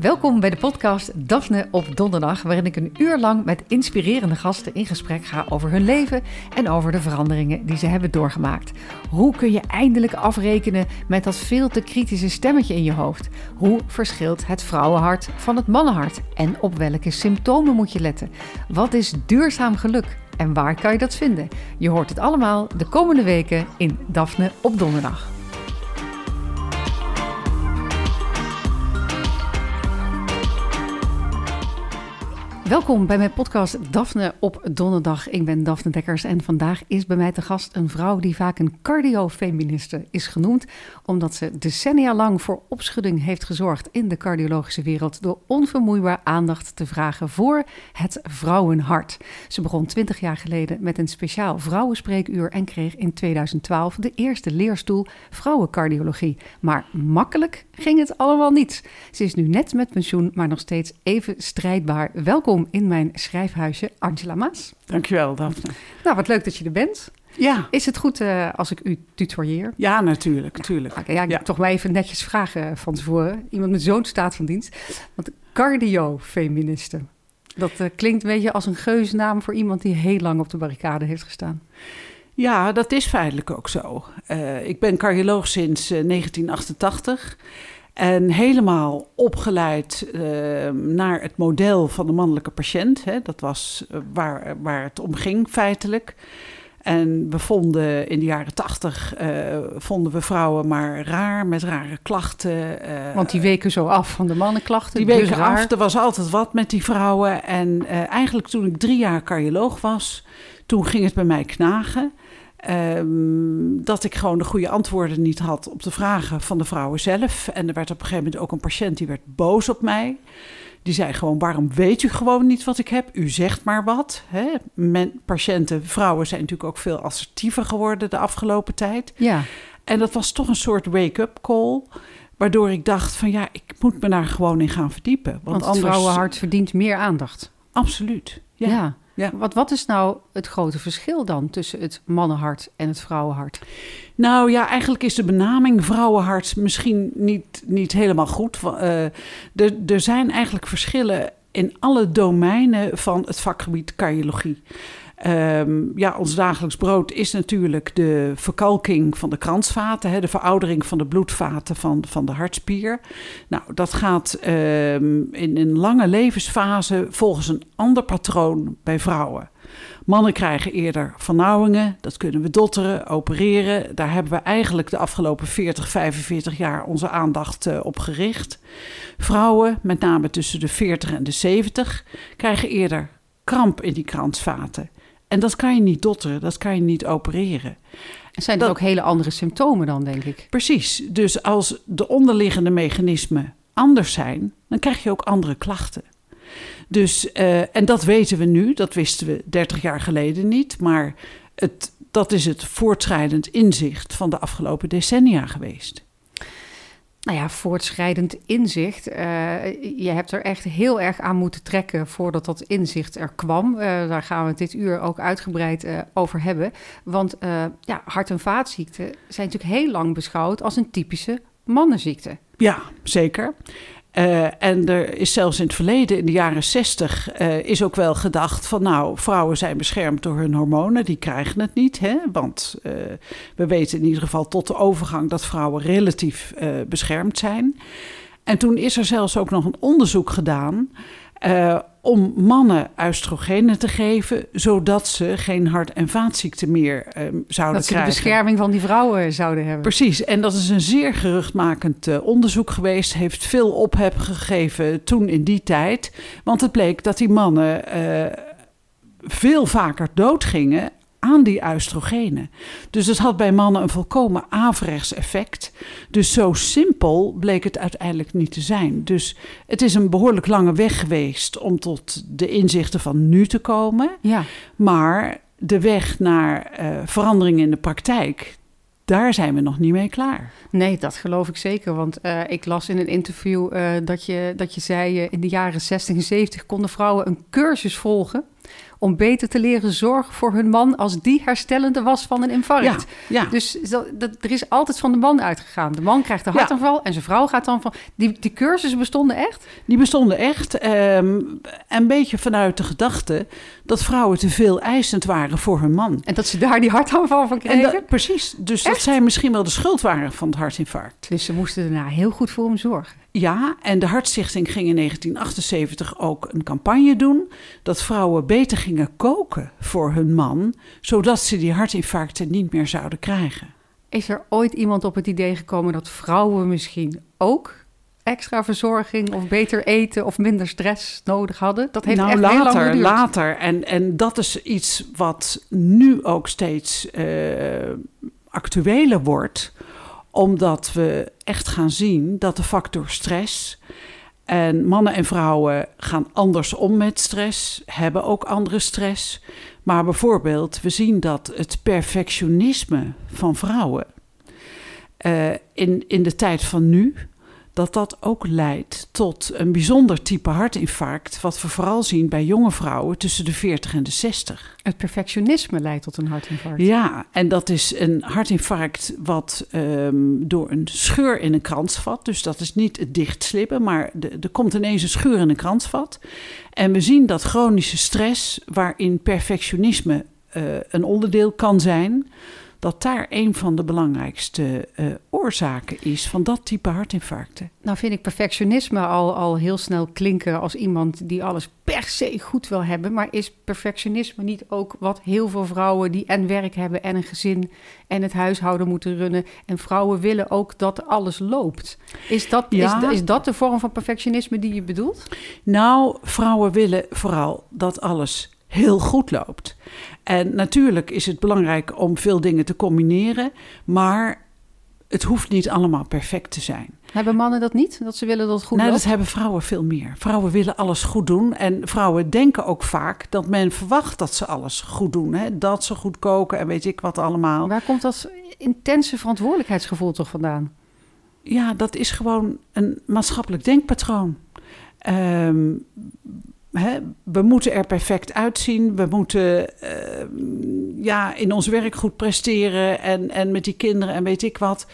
Welkom bij de podcast Daphne op Donderdag, waarin ik een uur lang met inspirerende gasten in gesprek ga over hun leven en over de veranderingen die ze hebben doorgemaakt. Hoe kun je eindelijk afrekenen met dat veel te kritische stemmetje in je hoofd? Hoe verschilt het vrouwenhart van het mannenhart? En op welke symptomen moet je letten? Wat is duurzaam geluk? En waar kan je dat vinden? Je hoort het allemaal de komende weken in Daphne op Donderdag. Welkom bij mijn podcast Daphne op donderdag. Ik ben Daphne Dekkers en vandaag is bij mij te gast een vrouw die vaak een cardiofeministe is genoemd, omdat ze decennia lang voor opschudding heeft gezorgd in de cardiologische wereld door onvermoeibaar aandacht te vragen voor het vrouwenhart. Ze begon 20 jaar geleden met een speciaal vrouwenspreekuur en kreeg in 2012 de eerste leerstoel vrouwencardiologie. Maar makkelijk ging het allemaal niet. Ze is nu net met pensioen, maar nog steeds even strijdbaar. Welkom in mijn schrijfhuisje, Angela Maas. Dankjewel, Daphne. Nou, wat leuk dat je er bent. Ja. Is het goed uh, als ik u tutoieer? Ja, natuurlijk, natuurlijk. Okay, ja, ik ja. toch maar even netjes vragen van tevoren. Iemand met zo'n staat van dienst. Want cardiofeministe, dat uh, klinkt een beetje als een geusnaam voor iemand die heel lang op de barricade heeft gestaan. Ja, dat is feitelijk ook zo. Uh, ik ben cardioloog sinds 1988. En helemaal opgeleid uh, naar het model van de mannelijke patiënt. Hè. Dat was uh, waar, waar het om ging feitelijk. En we vonden in de jaren tachtig uh, vonden we vrouwen maar raar met rare klachten. Want die weken zo af van de mannenklachten. Die weken dus af. Er was altijd wat met die vrouwen. En eigenlijk toen ik drie jaar cardioloog was, toen ging het bij mij knagen. Um, dat ik gewoon de goede antwoorden niet had op de vragen van de vrouwen zelf. En er werd op een gegeven moment ook een patiënt die werd boos op mij. Die zei gewoon: Waarom weet u gewoon niet wat ik heb? U zegt maar wat. Hè? Men, patiënten, vrouwen zijn natuurlijk ook veel assertiever geworden de afgelopen tijd. Ja. En dat was toch een soort wake-up call. Waardoor ik dacht: van ja, ik moet me daar gewoon in gaan verdiepen. Want, Want anders... vrouwenhart verdient meer aandacht. Absoluut. ja. ja. Ja. Wat, wat is nou het grote verschil dan tussen het mannenhart en het vrouwenhart? Nou ja, eigenlijk is de benaming vrouwenhart misschien niet, niet helemaal goed. Uh, er zijn eigenlijk verschillen in alle domeinen van het vakgebied cardiologie. Um, ja, ons dagelijks brood is natuurlijk de verkalking van de kransvaten, hè, de veroudering van de bloedvaten van, van de hartspier. Nou, dat gaat um, in een lange levensfase volgens een ander patroon bij vrouwen. Mannen krijgen eerder vernauwingen, dat kunnen we dotteren, opereren. Daar hebben we eigenlijk de afgelopen 40, 45 jaar onze aandacht uh, op gericht. Vrouwen, met name tussen de 40 en de 70, krijgen eerder kramp in die kransvaten. En dat kan je niet dotteren, dat kan je niet opereren. En zijn er dat, ook hele andere symptomen dan, denk ik? Precies. Dus als de onderliggende mechanismen anders zijn, dan krijg je ook andere klachten. Dus, uh, en dat weten we nu, dat wisten we 30 jaar geleden niet, maar het, dat is het voortschrijdend inzicht van de afgelopen decennia geweest nou ja, voortschrijdend inzicht. Uh, je hebt er echt heel erg aan moeten trekken voordat dat inzicht er kwam. Uh, daar gaan we het dit uur ook uitgebreid uh, over hebben. Want ja, hart- en vaatziekten zijn natuurlijk heel lang beschouwd als een typische mannenziekte. Ja, zeker. Uh, en er is zelfs in het verleden, in de jaren 60, uh, is ook wel gedacht van nou, vrouwen zijn beschermd door hun hormonen, die krijgen het niet. Hè? Want uh, we weten in ieder geval tot de overgang dat vrouwen relatief beschermd zijn. En toen is er zelfs ook nog een onderzoek gedaan uh, om mannen oestrogenen te geven, zodat ze geen hart- en vaatziekten meer uh, zouden dat krijgen. Dat ze de bescherming van die vrouwen zouden hebben. Precies, en dat is een zeer geruchtmakend uh, onderzoek geweest. Heeft veel ophef gegeven toen in die tijd. Want het bleek dat die mannen veel vaker doodgingen aan die oestrogenen. Dus het had bij mannen een volkomen averechts effect. Dus zo simpel bleek het uiteindelijk niet te zijn. Dus het is een behoorlijk lange weg geweest om tot de inzichten van nu te komen. Ja. Maar de weg naar uh, verandering in de praktijk, daar zijn we nog niet mee klaar. Nee, dat geloof ik zeker. Want uh, ik las in een interview uh, dat, je, dat je zei... Uh, in de jaren 60 en 70 konden vrouwen een cursus volgen om beter te leren zorgen voor hun man als die herstellende was van een infarct. Ja, ja. Dus dat, dat, er is altijd van de man uitgegaan. De man krijgt een Ja. hartaanval en zijn vrouw gaat dan van... Die, die cursussen bestonden echt? Die bestonden echt ehm, een beetje vanuit de gedachte dat vrouwen te veel eisend waren voor hun man. En dat ze daar die hartaanval van En kregen? dat, precies, dus dat zij misschien wel de schuld waren van het hartinfarct. Dus ze moesten daarna heel goed voor hem zorgen. Ja, en de Hartstichting ging in 1978 ook een campagne doen dat vrouwen beter gingen koken voor hun man, zodat ze die hartinfarcten niet meer zouden krijgen. Is er ooit iemand op het idee gekomen dat vrouwen misschien ook extra verzorging of beter eten of minder stress nodig hadden? Dat heeft nou, echt heel lang later, geduurd. later. En, en dat is iets wat nu ook steeds eh, actueler wordt, omdat we echt gaan zien dat de factor stress. En mannen en vrouwen gaan anders om met stress, hebben ook andere stress. Maar bijvoorbeeld, we zien dat het perfectionisme van vrouwen eh, in, in de tijd van nu, dat dat ook leidt tot een bijzonder type hartinfarct, wat we vooral zien bij jonge vrouwen tussen de 40 en de 60. Het perfectionisme leidt tot een hartinfarct. Ja, en dat is een hartinfarct wat ehm, door een scheur in een kransvat, dus dat is niet het dichtslippen, maar de- er komt ineens een scheur in een kransvat. En we zien dat chronische stress, waarin perfectionisme eh, een onderdeel kan zijn, dat daar een van de belangrijkste eh, oorzaken is van dat type hartinfarcten. Nou vind ik perfectionisme al, al heel snel klinken als iemand die alles per se goed wil hebben. Maar is perfectionisme niet ook wat heel veel vrouwen die en werk hebben en een gezin en het huishouden moeten runnen. En vrouwen willen ook dat alles loopt. Is dat, Ja. is, is dat de vorm van perfectionisme die je bedoelt? Nou, vrouwen willen vooral dat alles heel goed loopt. En natuurlijk is het belangrijk om veel dingen te combineren, maar het hoeft niet allemaal perfect te zijn. Hebben mannen dat niet? Dat ze willen dat het goed nou, loopt? dat hebben vrouwen veel meer. Vrouwen willen alles goed doen en vrouwen denken ook vaak dat men verwacht dat ze alles goed doen. Hè? Dat ze goed koken en weet ik wat allemaal. Waar komt dat intense verantwoordelijkheidsgevoel toch vandaan? Ja, dat is gewoon een maatschappelijk denkpatroon. Ehm, we moeten er perfect uitzien. We moeten ehm, ja, in ons werk goed presteren en, en met die kinderen en weet ik wat.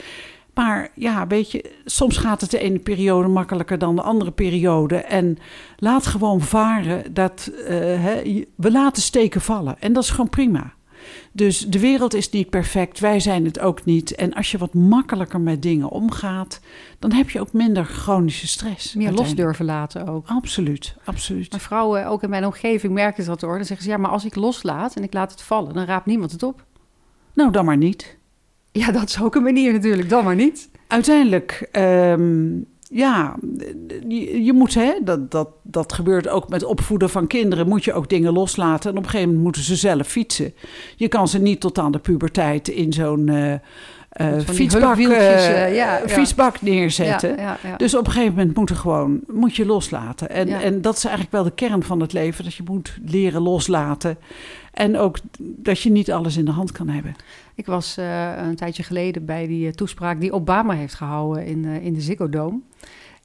Maar ja, weet je, soms gaat het de ene periode makkelijker dan de andere periode. En laat gewoon varen dat eh, hè, we laten steken vallen. En dat is gewoon prima. Dus de wereld is niet perfect, wij zijn het ook niet. En als je wat makkelijker met dingen omgaat, dan heb je ook minder chronische stress. Meer los durven laten ook. Absoluut, absoluut. Maar vrouwen, ook in mijn omgeving, merken dat hoor. Dan zeggen ze, ja, maar als ik loslaat en ik laat het vallen, dan raapt niemand het op. Nou, dan maar niet. Ja, dat is ook een manier natuurlijk, dan maar niet. Uiteindelijk, ehm, ja, je, je moet, hè, dat, dat, dat gebeurt ook met opvoeden van kinderen, moet je ook dingen loslaten. En op een gegeven moment moeten ze zelf fietsen. Je kan ze niet tot aan de puberteit in zo'n Van die fietsbak, eh, ja, fietsbak neerzetten. Ja, ja, ja. Dus op een gegeven moment moet, er gewoon, moet je loslaten. En, en dat is eigenlijk wel de kern van het leven. Dat je moet leren loslaten. En ook dat je niet alles in de hand kan hebben. Ik was eh, een tijdje geleden bij die eh, toespraak die Obama heeft gehouden in, eh, in de Ziggo Dome.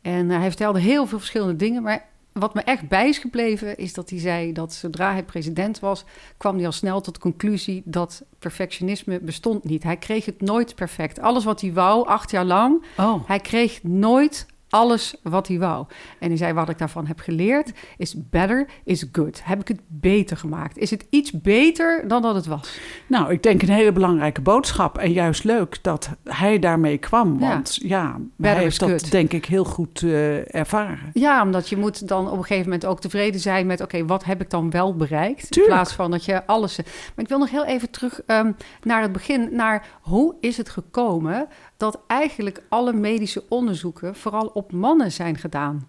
En hij vertelde heel veel verschillende dingen, maar wat me echt bij is gebleven is dat hij zei dat zodra hij president was, kwam hij al snel tot de conclusie dat perfectionisme bestond niet. Hij kreeg het nooit perfect. Alles wat hij wou, acht jaar lang, Oh, hij kreeg nooit alles wat hij wou. En hij zei, wat ik daarvan heb geleerd, is better is good. Heb ik het beter gemaakt? Is het iets beter dan dat het was? nou, ik denk een hele belangrijke boodschap. En juist leuk dat hij daarmee kwam. Ja. Want ja, Better hij is heeft dat good. denk ik heel goed eh, ervaren. Ja, omdat je moet dan op een gegeven moment ook tevreden zijn met... oké, wat heb ik dan wel bereikt? In plaats van dat je alles... Maar ik wil nog heel even terug ehm, naar het begin... naar hoe is het gekomen dat eigenlijk alle medische onderzoeken... vooral op mannen zijn gedaan?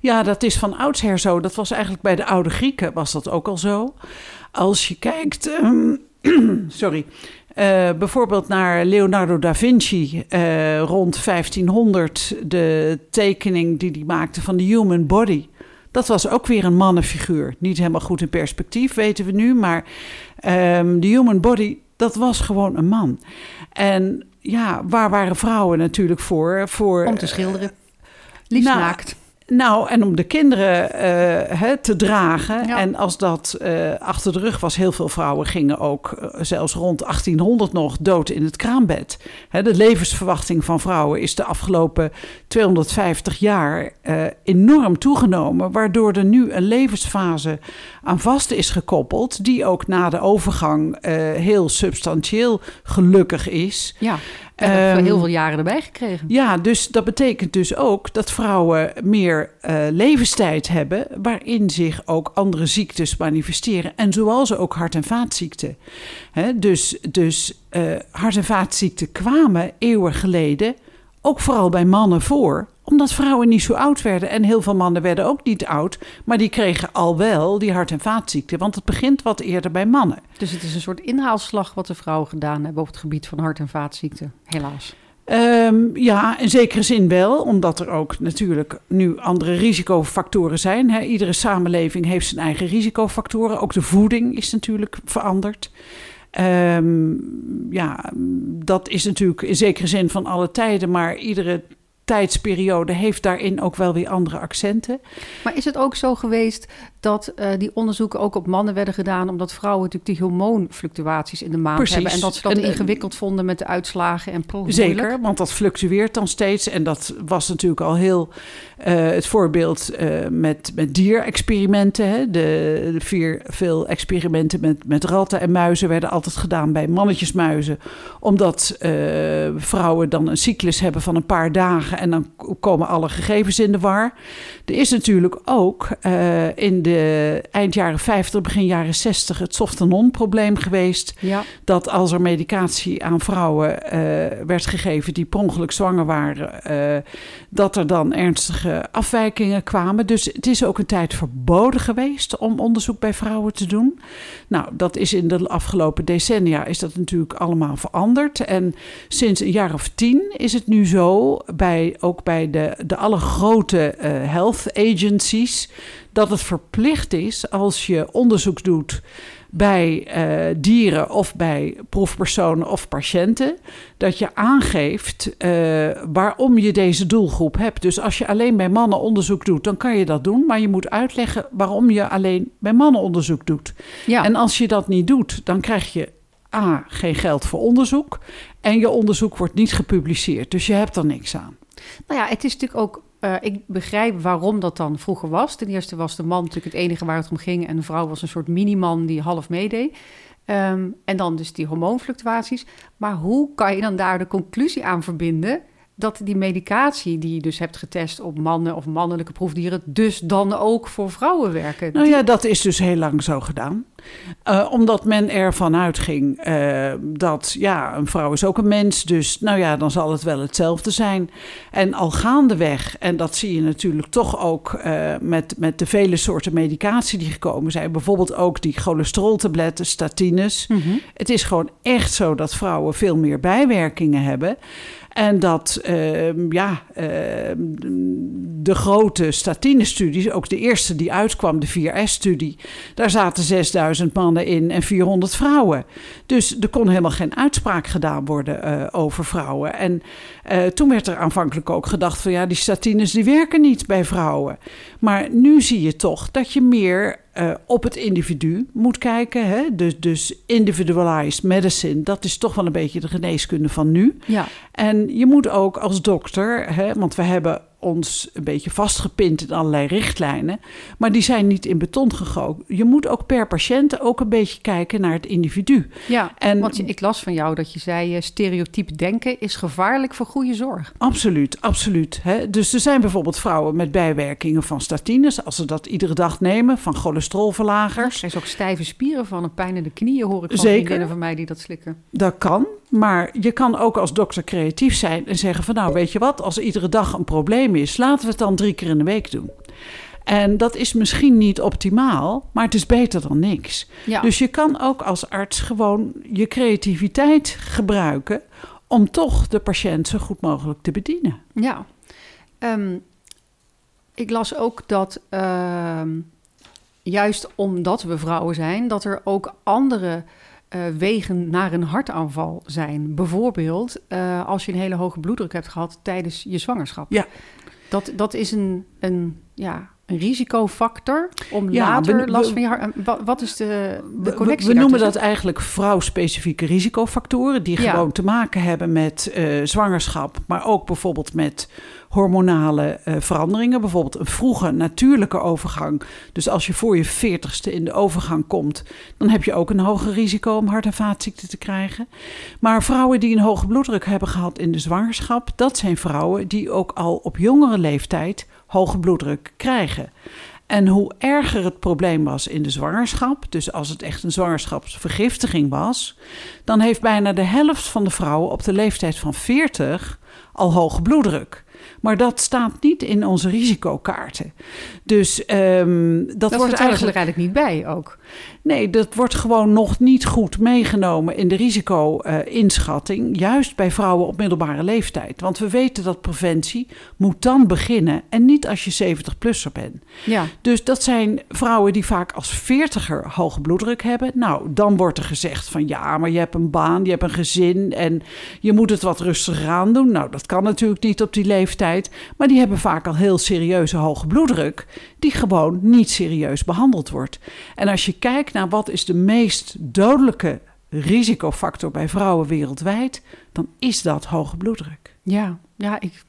Ja, dat is van oudsher zo. Dat was eigenlijk bij de oude Grieken was dat ook al zo. Als je kijkt, ehm, sorry, eh, bijvoorbeeld naar Leonardo da Vinci eh, rond 1500, de tekening die hij maakte van de human body. Dat was ook weer een mannenfiguur. Niet helemaal goed in perspectief, weten we nu. Maar ehm, de human body, dat was gewoon een man. En ja, waar waren vrouwen natuurlijk voor? voor Om te schilderen. Liefst nou, naakt. Nou, en om de kinderen eh, te dragen. Ja. En als dat eh, achter de rug was, heel veel vrouwen gingen ook eh, zelfs rond 1800 nog dood in het kraambed. De levensverwachting van vrouwen is de afgelopen 250 jaar eh, enorm toegenomen. Waardoor er nu een levensfase aan vast is gekoppeld. Die ook na de overgang eh, heel substantieel gelukkig is. Ja, en Ehm, heel veel jaren erbij gekregen. Ja, dus dat betekent dus ook dat vrouwen meer eh, levenstijd hebben, waarin zich ook andere ziektes manifesteren. En zoals ook hart- en vaatziekten. Hè, dus dus eh, hart- en vaatziekten kwamen eeuwen geleden ook vooral bij mannen voor omdat vrouwen niet zo oud werden. En heel veel mannen werden ook niet oud. Maar die kregen al wel die hart- en vaatziekten. Want het begint wat eerder bij mannen. Dus het is een soort inhaalslag wat de vrouwen gedaan hebben op het gebied van hart- en vaatziekten, helaas. Ehm, ja, in zekere zin wel, omdat er ook natuurlijk nu andere risicofactoren zijn. Hè. Iedere samenleving heeft zijn eigen risicofactoren. Ook de voeding is natuurlijk veranderd. Ehm, ja, dat is natuurlijk in zekere zin van alle tijden, maar iedere tijdsperiode heeft daarin ook wel weer andere accenten. Maar is het ook zo geweest dat eh, die onderzoeken ook op mannen werden gedaan, omdat vrouwen natuurlijk die hormoonfluctuaties in de maand Precies. hebben en dat ze dat En, eh, ingewikkeld vonden met de uitslagen en pro- Zeker, want dat fluctueert dan steeds. En dat was natuurlijk al heel eh, het voorbeeld met, met dierexperimenten. Hè. De, de vier, veel experimenten met, met ratten en muizen werden altijd gedaan bij mannetjesmuizen. Omdat vrouwen dan een cyclus hebben van een paar dagen en dan komen alle gegevens in de war. Er is natuurlijk ook eh, in de eind jaren 50, begin jaren 60 het softenon-probleem geweest Ja, dat als er medicatie aan vrouwen eh, werd gegeven die per ongeluk zwanger waren, eh, dat er dan ernstige afwijkingen kwamen. Dus het is ook een tijd verboden geweest om onderzoek bij vrouwen te doen. Nou, dat is in de afgelopen decennia is dat natuurlijk allemaal veranderd. En sinds een jaar of tien is het nu zo, bij, ook bij de, de alle grote eh, health agencies, dat het verplicht is als je onderzoek doet bij eh, dieren of bij proefpersonen of patiënten, dat je aangeeft eh, waarom je deze doelgroep hebt. Dus als je alleen bij mannen onderzoek doet, dan kan je dat doen, maar je moet uitleggen waarom je alleen bij mannen onderzoek doet. ja. En als je dat niet doet, dan krijg je A, geen geld voor onderzoek en je onderzoek wordt niet gepubliceerd. Dus je hebt er niks aan. Nou ja, het is natuurlijk ook. eh, ik begrijp waarom dat dan vroeger was. Ten eerste was de man natuurlijk het enige waar het om ging. En de vrouw was een soort miniman die half meedeed. Ehm, en dan dus die hormoonfluctuaties. Maar hoe kan je dan daar de conclusie aan verbinden dat die medicatie die je dus hebt getest op mannen of mannelijke proefdieren, dus dan ook voor vrouwen werken? Nou ja, dat is dus heel lang zo gedaan. Eh, omdat men ervan uitging eh, dat ja, een vrouw is ook een mens. Dus nou ja, dan zal het wel hetzelfde zijn. En al gaandeweg, en dat zie je natuurlijk toch ook eh, met, met de vele soorten medicatie die gekomen zijn. Bijvoorbeeld ook die cholesteroltabletten, statines. Mhm. Het is gewoon echt zo dat vrouwen veel meer bijwerkingen hebben. En dat ehm, ja, ehm, de grote statinestudies, ook de eerste die uitkwam, de 4S-studie, daar zaten 6000 mannen in en 400 vrouwen. Dus er kon helemaal geen uitspraak gedaan worden eh, over vrouwen. En eh, toen werd er aanvankelijk ook gedacht van ja, die statines die werken niet bij vrouwen. Maar nu zie je toch dat je meer eh, op het individu moet kijken. Hè? Dus, dus individualized medicine, dat is toch wel een beetje de geneeskunde van nu. Ja, En je moet ook als dokter, hè, want we hebben ons een beetje vastgepind in allerlei richtlijnen, maar die zijn niet in beton gegoten. Je moet ook per patiënt ook een beetje kijken naar het individu. ja. En- want ik las van jou dat je zei: eh, stereotyp denken is gevaarlijk voor goede zorg. Absoluut, absoluut. Hè. Dus er zijn bijvoorbeeld vrouwen met bijwerkingen van statines, als ze dat iedere dag nemen, van cholesterolverlagers. Er is ook stijve spieren van, een pijn in de knieën hoor ik van Zeker. vriendinnen van mij die dat slikken. Dat kan, maar je kan ook als dokter creatief zijn en zeggen van nou weet je wat, als er iedere dag een probleem is, laten we het dan drie keer in de week doen. En dat is misschien niet optimaal, maar het is beter dan niks. Ja. Dus je kan ook als arts gewoon je creativiteit gebruiken om toch de patiënt zo goed mogelijk te bedienen. Ja. Ehm, ik las ook dat ehm, juist omdat we vrouwen zijn, dat er ook andere eh, wegen naar een hartaanval zijn. Bijvoorbeeld eh, als je een hele hoge bloeddruk hebt gehad tijdens je zwangerschap. Ja. Dat, dat is een, een, ja, een risicofactor om Ja, later we- last we- van je hart... Wat, is de, de We- connectie We, noemen dat eigenlijk vrouwspecifieke risicofactoren, die Ja. gewoon te maken hebben met eh, zwangerschap, maar ook bijvoorbeeld met hormonale eh, veranderingen. Bijvoorbeeld een vroege natuurlijke overgang. Dus als je voor je veertigste in de overgang komt, dan heb je ook een hoger risico om hart- en vaatziekten te krijgen. Maar vrouwen die een hoge bloeddruk hebben gehad in de zwangerschap, dat zijn vrouwen die ook al op jongere leeftijd hoge bloeddruk krijgen. En hoe erger het probleem was in de zwangerschap, dus als het echt een zwangerschapsvergiftiging was, dan heeft bijna de helft van de vrouwen op de leeftijd van 40 al hoge bloeddruk. Maar dat staat niet in onze risicokaarten. Dus ehm, dat, Dat, wordt eigenlijk... eigenlijk. er eigenlijk niet bij ook. Nee, dat wordt gewoon nog niet goed meegenomen in de risico-inschatting. juist bij vrouwen op middelbare leeftijd. Want we weten dat preventie moet dan beginnen en niet als je 70-plusser bent. Ja, Dus dat zijn vrouwen die vaak als veertiger hoge bloeddruk hebben. Nou, dan wordt er gezegd van ja, maar je hebt een baan, je hebt een gezin en je moet het wat rustiger aan doen. Nou, dat kan natuurlijk niet op die leeftijd. Maar die hebben vaak al heel serieuze hoge bloeddruk, die gewoon niet serieus behandeld wordt. En als je kijkt naar wat is de meest dodelijke risicofactor bij vrouwen wereldwijd, dan is dat hoge bloeddruk. ja, ja, ik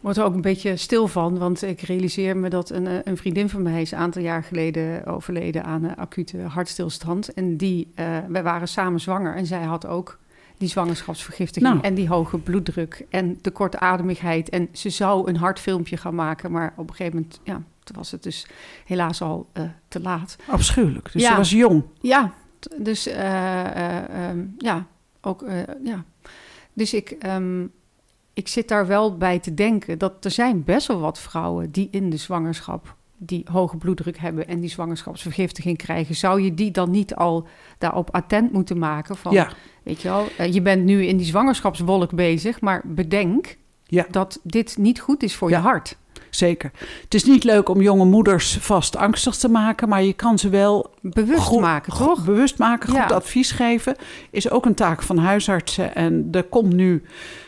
word er ook een beetje stil van. Want ik realiseer me dat een, eh, een vriendin van mij is een aantal jaar geleden overleden aan een acute hartstilstand. En die, eh, wij waren samen zwanger en zij had ook die zwangerschapsvergiftiging Nou. en die hoge bloeddruk en de kortademigheid. En ze zou een hartfilmpje gaan maken, maar op een gegeven moment, ja, toen was het dus helaas al eh, te laat. Afschuwelijk. Dus Ja. ze was jong. Ja, dus eh, eh, ehm, ja, ook ja. Dus ik, ehm, ik zit daar wel bij te denken dat er zijn best wel wat vrouwen die in de zwangerschap die hoge bloeddruk hebben en die zwangerschapsvergiftiging krijgen. Zou je die dan niet al daarop attent moeten maken van, Ja. weet je wel, je bent nu in die zwangerschapswolk bezig, maar bedenk Ja. dat dit niet goed is voor Ja. je hart. Zeker. Het is niet leuk om jonge moeders vast angstig te maken, maar je kan ze wel Bewust goed- maken, goed toch? bewust maken, goed Ja. advies geven. Is ook een taak van huisartsen. En er komt nu,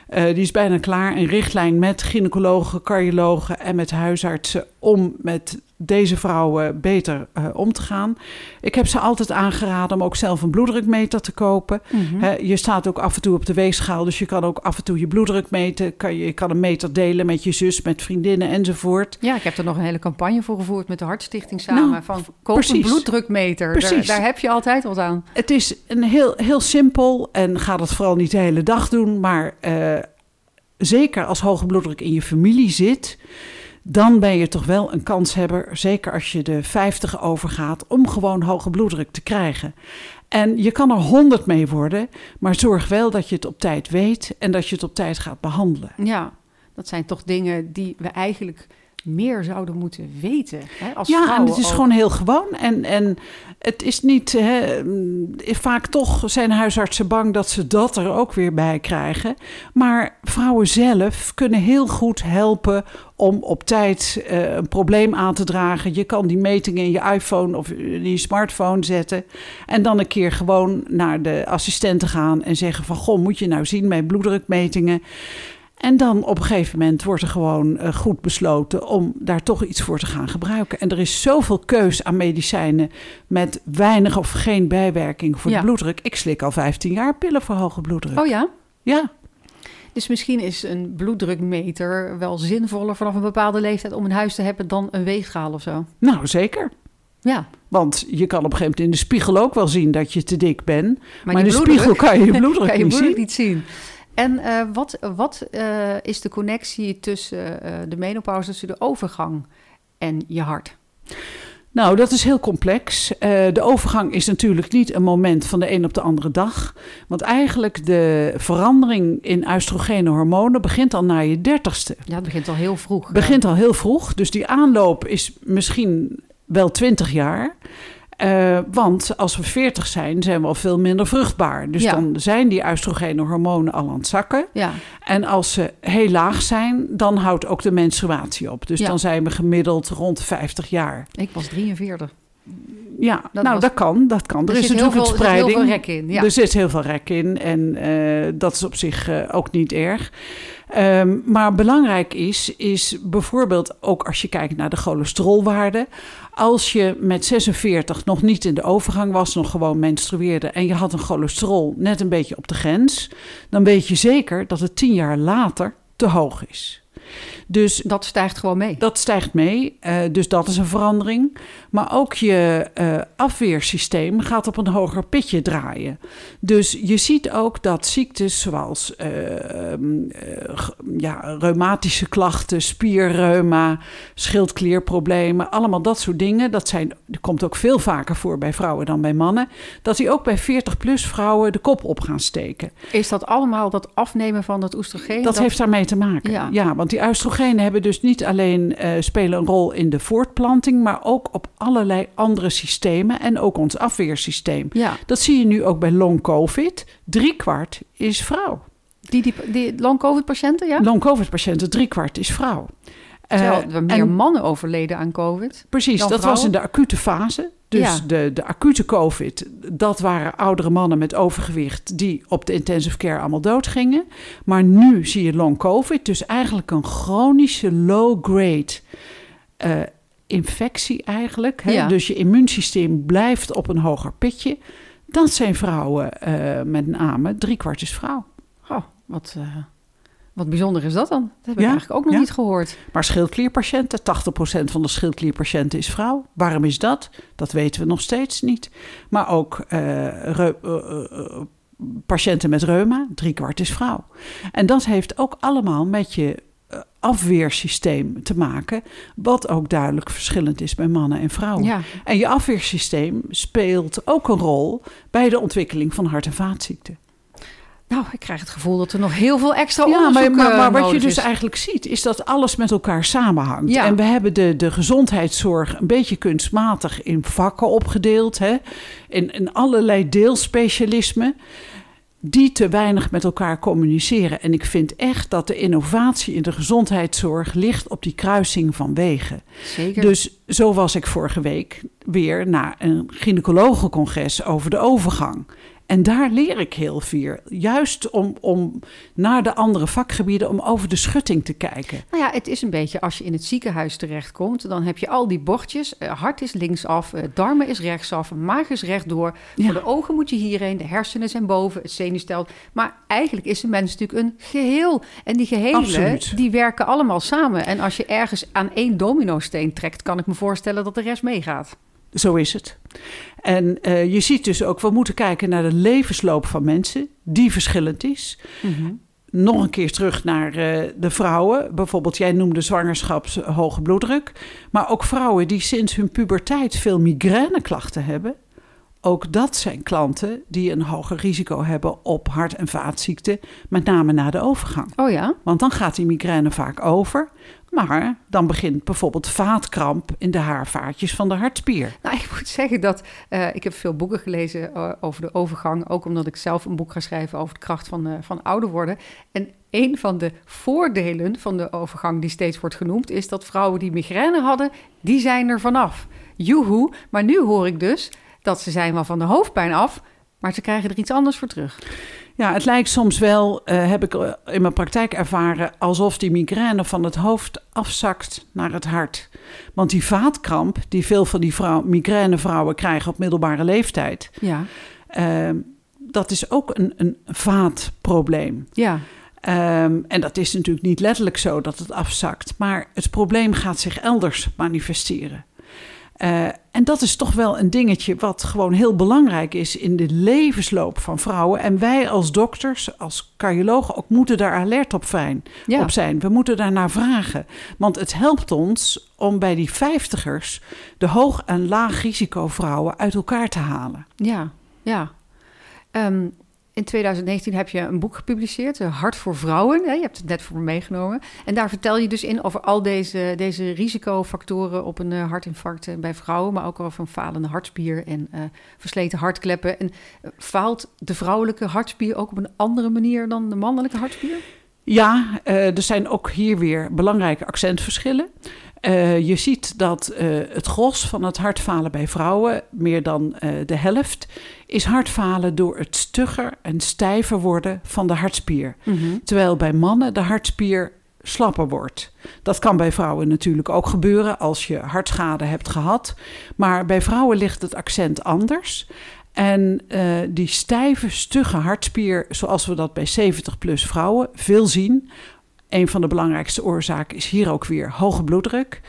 eh, die is bijna klaar, een richtlijn met gynaecologen, cardiologen en met huisartsen om met deze vrouwen beter eh, om te gaan. Ik heb ze altijd aangeraden om ook zelf een bloeddrukmeter te kopen. Mhm. Je staat ook af en toe op de weegschaal, dus je kan ook af en toe je bloeddruk meten. Kan je, je kan een meter delen met je zus, met vriendinnen enzovoort. Ja, ik heb er nog een hele campagne voor gevoerd met de Hartstichting samen. Nou, van koop precies. een bloeddrukmeter. Daar, Precies. daar heb je altijd wat aan. Het is een heel, heel simpel en ga dat vooral niet de hele dag doen. Maar eh, zeker als hoge bloeddruk in je familie zit, dan ben je toch wel een kanshebber. Zeker als je de 50 overgaat, om gewoon hoge bloeddruk te krijgen. En je kan er 100 mee worden, maar zorg wel dat je het op tijd weet en dat je het op tijd gaat behandelen. Ja, dat zijn toch dingen die we eigenlijk meer zouden moeten weten. Hè, als ja, en het is ook. gewoon heel gewoon. En, en het is niet. Hè, mm, vaak toch zijn huisartsen bang dat ze dat er ook weer bij krijgen. Maar vrouwen zelf kunnen heel goed helpen om op tijd eh, een probleem aan te dragen. Je kan die metingen in je iPhone of in je smartphone zetten. En dan een keer gewoon naar de assistenten gaan en zeggen: van goh, moet je nou zien mijn bloeddrukmetingen. En dan op een gegeven moment wordt er gewoon eh, goed besloten om daar toch iets voor te gaan gebruiken. En er is zoveel keus aan medicijnen met weinig of geen bijwerking voor Ja. de bloeddruk. Ik slik al 15 jaar pillen voor hoge bloeddruk. Oh ja? Ja, Dus misschien is een bloeddrukmeter wel zinvoller vanaf een bepaalde leeftijd om in huis te hebben dan een weegschaal of zo. nou zeker. Ja, Want je kan op een gegeven moment in de spiegel ook wel zien dat je te dik bent. Maar, in de bloeddruk- spiegel kan je je bloeddruk kan je niet bloeddruk zien. niet zien. En eh, wat, wat eh, is de connectie tussen eh, de menopauze, tussen de overgang en je hart? Nou, dat is heel complex. De overgang is natuurlijk niet een moment van de een op de andere dag. Want eigenlijk de verandering in oestrogene hormonen begint al na je dertigste. Ja, het begint al heel vroeg. begint al heel vroeg. Dus die aanloop is misschien wel 20 jaar. Eh, want als we 40 zijn, zijn we al veel minder vruchtbaar. Dus Ja. dan zijn die oestrogene hormonen al aan het zakken. Ja, En als ze heel laag zijn, dan houdt ook de menstruatie op. Dus Ja. dan zijn we gemiddeld rond de 50 jaar. ik was 43. Ja, Dat nou was- dat kan, dat kan. Er, Er is natuurlijk veel- een er zit heel spreiding. veel rek in, ja. Er zit heel veel rek in en eh, dat is op zich eh, ook niet erg. Ehm, maar belangrijk is, is bijvoorbeeld ook als je kijkt naar de cholesterolwaarde. Als je met 46 nog niet in de overgang was, nog gewoon menstrueerde en je had een cholesterol net een beetje op de grens, dan weet je zeker dat het tien jaar later te hoog is. Dus Dat stijgt gewoon mee. dat stijgt mee, eh, dus dat is een verandering. Maar ook je eh, afweersysteem gaat op een hoger pitje draaien. Dus je ziet ook dat ziektes zoals eh, ehm, eh, ja, reumatische klachten, spierreuma, schildklierproblemen, allemaal dat soort dingen. Dat, zijn, dat komt ook veel vaker voor bij vrouwen dan bij mannen. Dat die ook bij 40-plus vrouwen de kop op gaan steken. Is dat allemaal dat afnemen van dat oestrogeen? Dat, heeft daarmee te maken. Ja. Ja, want die oestrogenen hebben dus niet alleen eh, spelen een rol in de voortplanting, maar ook op allerlei andere systemen en ook ons afweersysteem. Ja, Dat zie je nu ook bij long COVID. Driekwart is vrouw. die, die, die long-covid-patiënten, ja? Long COVID patiënten, driekwart is vrouw. Eh, Terwijl er meer en- mannen overleden aan covid. Precies, dat was in de acute fase. Dus Ja. de, de acute COVID, dat waren oudere mannen met overgewicht die op de intensive care allemaal doodgingen. Maar nu zie je long COVID, dus eigenlijk een chronische low-grade eh, infectie eigenlijk. Hè? Ja. Dus je immuunsysteem blijft op een hoger pitje. Dat zijn vrouwen eh, met name, driekwart is vrouw. Oh, wat, eh, wat bijzonder is dat dan? Dat heb ik Ja, eigenlijk ook nog ja. niet gehoord. Maar schildklierpatiënten, 80% van de schildklierpatiënten is vrouw. Waarom is dat? Dat weten we nog steeds niet. Maar ook eh, eh, eh, patiënten met reuma, driekwart is vrouw. En dat heeft ook allemaal met je afweersysteem te maken, wat ook duidelijk verschillend is bij mannen en vrouwen. Ja, En je afweersysteem speelt ook een rol bij de ontwikkeling van hart- en vaatziekten. Nou, ik krijg het gevoel dat er nog heel veel extra Ja, onderzoek maar, maar, maar eh, wat je dus is. eigenlijk ziet, is dat alles met elkaar samenhangt. Ja. En we hebben de, de gezondheidszorg een beetje kunstmatig in vakken opgedeeld, hè? In, in allerlei deelspecialismen, die te weinig met elkaar communiceren. En ik vind echt dat de innovatie in de gezondheidszorg ligt op die kruising van wegen. Zeker. Dus zo was ik vorige week weer naar een gynaecologencongres over de overgang. En daar leer ik heel veel. Juist om, om naar de andere vakgebieden, om over de schutting te kijken. Nou ja, het is een beetje als je in het ziekenhuis terechtkomt, dan heb je al die bordjes. Eh, hart is linksaf, eh, darmen is rechtsaf, maag is rechtdoor. Ja. Voor de ogen moet je hierheen, de hersenen zijn boven, het zenuwstelsel. Maar eigenlijk is een mens natuurlijk een geheel. En die gehelen, Absoluut. die werken allemaal samen. En als je ergens aan één dominosteen trekt, kan ik me voorstellen dat de rest meegaat. Zo is het. En eh, je ziet dus ook, we moeten kijken naar de levensloop van mensen, die verschillend is. Nog een keer terug naar eh, de vrouwen. Bijvoorbeeld, jij noemde zwangerschaps hoge bloeddruk. Maar ook vrouwen die sinds hun puberteit veel migraineklachten hebben. Ook dat zijn klanten die een hoger risico hebben op hart- en vaatziekten, met name na de overgang. Oh ja? Want dan gaat die migraine vaak over. Maar dan begint bijvoorbeeld vaatkramp in de haarvaatjes van de hartspier. Nou, ik moet zeggen dat eh, ik heb veel boeken gelezen eh, over de overgang. Ook omdat ik zelf een boek ga schrijven over de kracht van, eh, van ouder worden. En een van de voordelen van de overgang die steeds wordt genoemd... is dat vrouwen die migraine hadden, die zijn er vanaf. Joehoe, maar nu hoor ik dus dat ze zijn wel van de hoofdpijn af... maar ze krijgen er iets anders voor terug. Ja, het lijkt soms wel, eh, heb ik eh, in mijn praktijk ervaren, alsof die migraine van het hoofd afzakt naar het hart. Want die vaatkramp, die veel van die vrouw, migrainevrouwen krijgen op middelbare leeftijd, Ja, eh, dat is ook een, een vaatprobleem. ja, Ehm, en dat is natuurlijk niet letterlijk zo dat het afzakt, maar het probleem gaat zich elders manifesteren. Eh, en dat is toch wel een dingetje wat gewoon heel belangrijk is in de levensloop van vrouwen. En wij als dokters, als cardiologen ook moeten daar alert op, fijn, ja. op zijn. We moeten daarnaar vragen. Want het helpt ons om bij die vijftigers de hoog- en laag risico vrouwen uit elkaar te halen. Ja, ja. Ehm, in 2019 heb je een boek gepubliceerd, eh, Hart voor Vrouwen. Je hebt het net voor me meegenomen. En daar vertel je dus in over al deze, deze risicofactoren op een eh, hartinfarct eh, bij vrouwen, maar ook over een falende hartspier en versleten hartkleppen. En faalt de vrouwelijke hartspier ook op een andere manier dan de mannelijke hartspier? Ja, er zijn ook hier weer belangrijke accentverschillen. Uh, je ziet dat uh, het gros van het hartfalen bij vrouwen, meer dan uh, de helft, is hartfalen door het stugger en stijver worden van de hartspier. Mm -hmm. Terwijl bij mannen de hartspier slapper wordt. Dat kan bij vrouwen natuurlijk ook gebeuren als je hartschade hebt gehad. Maar bij vrouwen ligt het accent anders. En uh, die stijve, stugge hartspier, zoals we dat bij 70-plus vrouwen veel zien. Een van de belangrijkste oorzaken is hier ook weer hoge bloeddruk.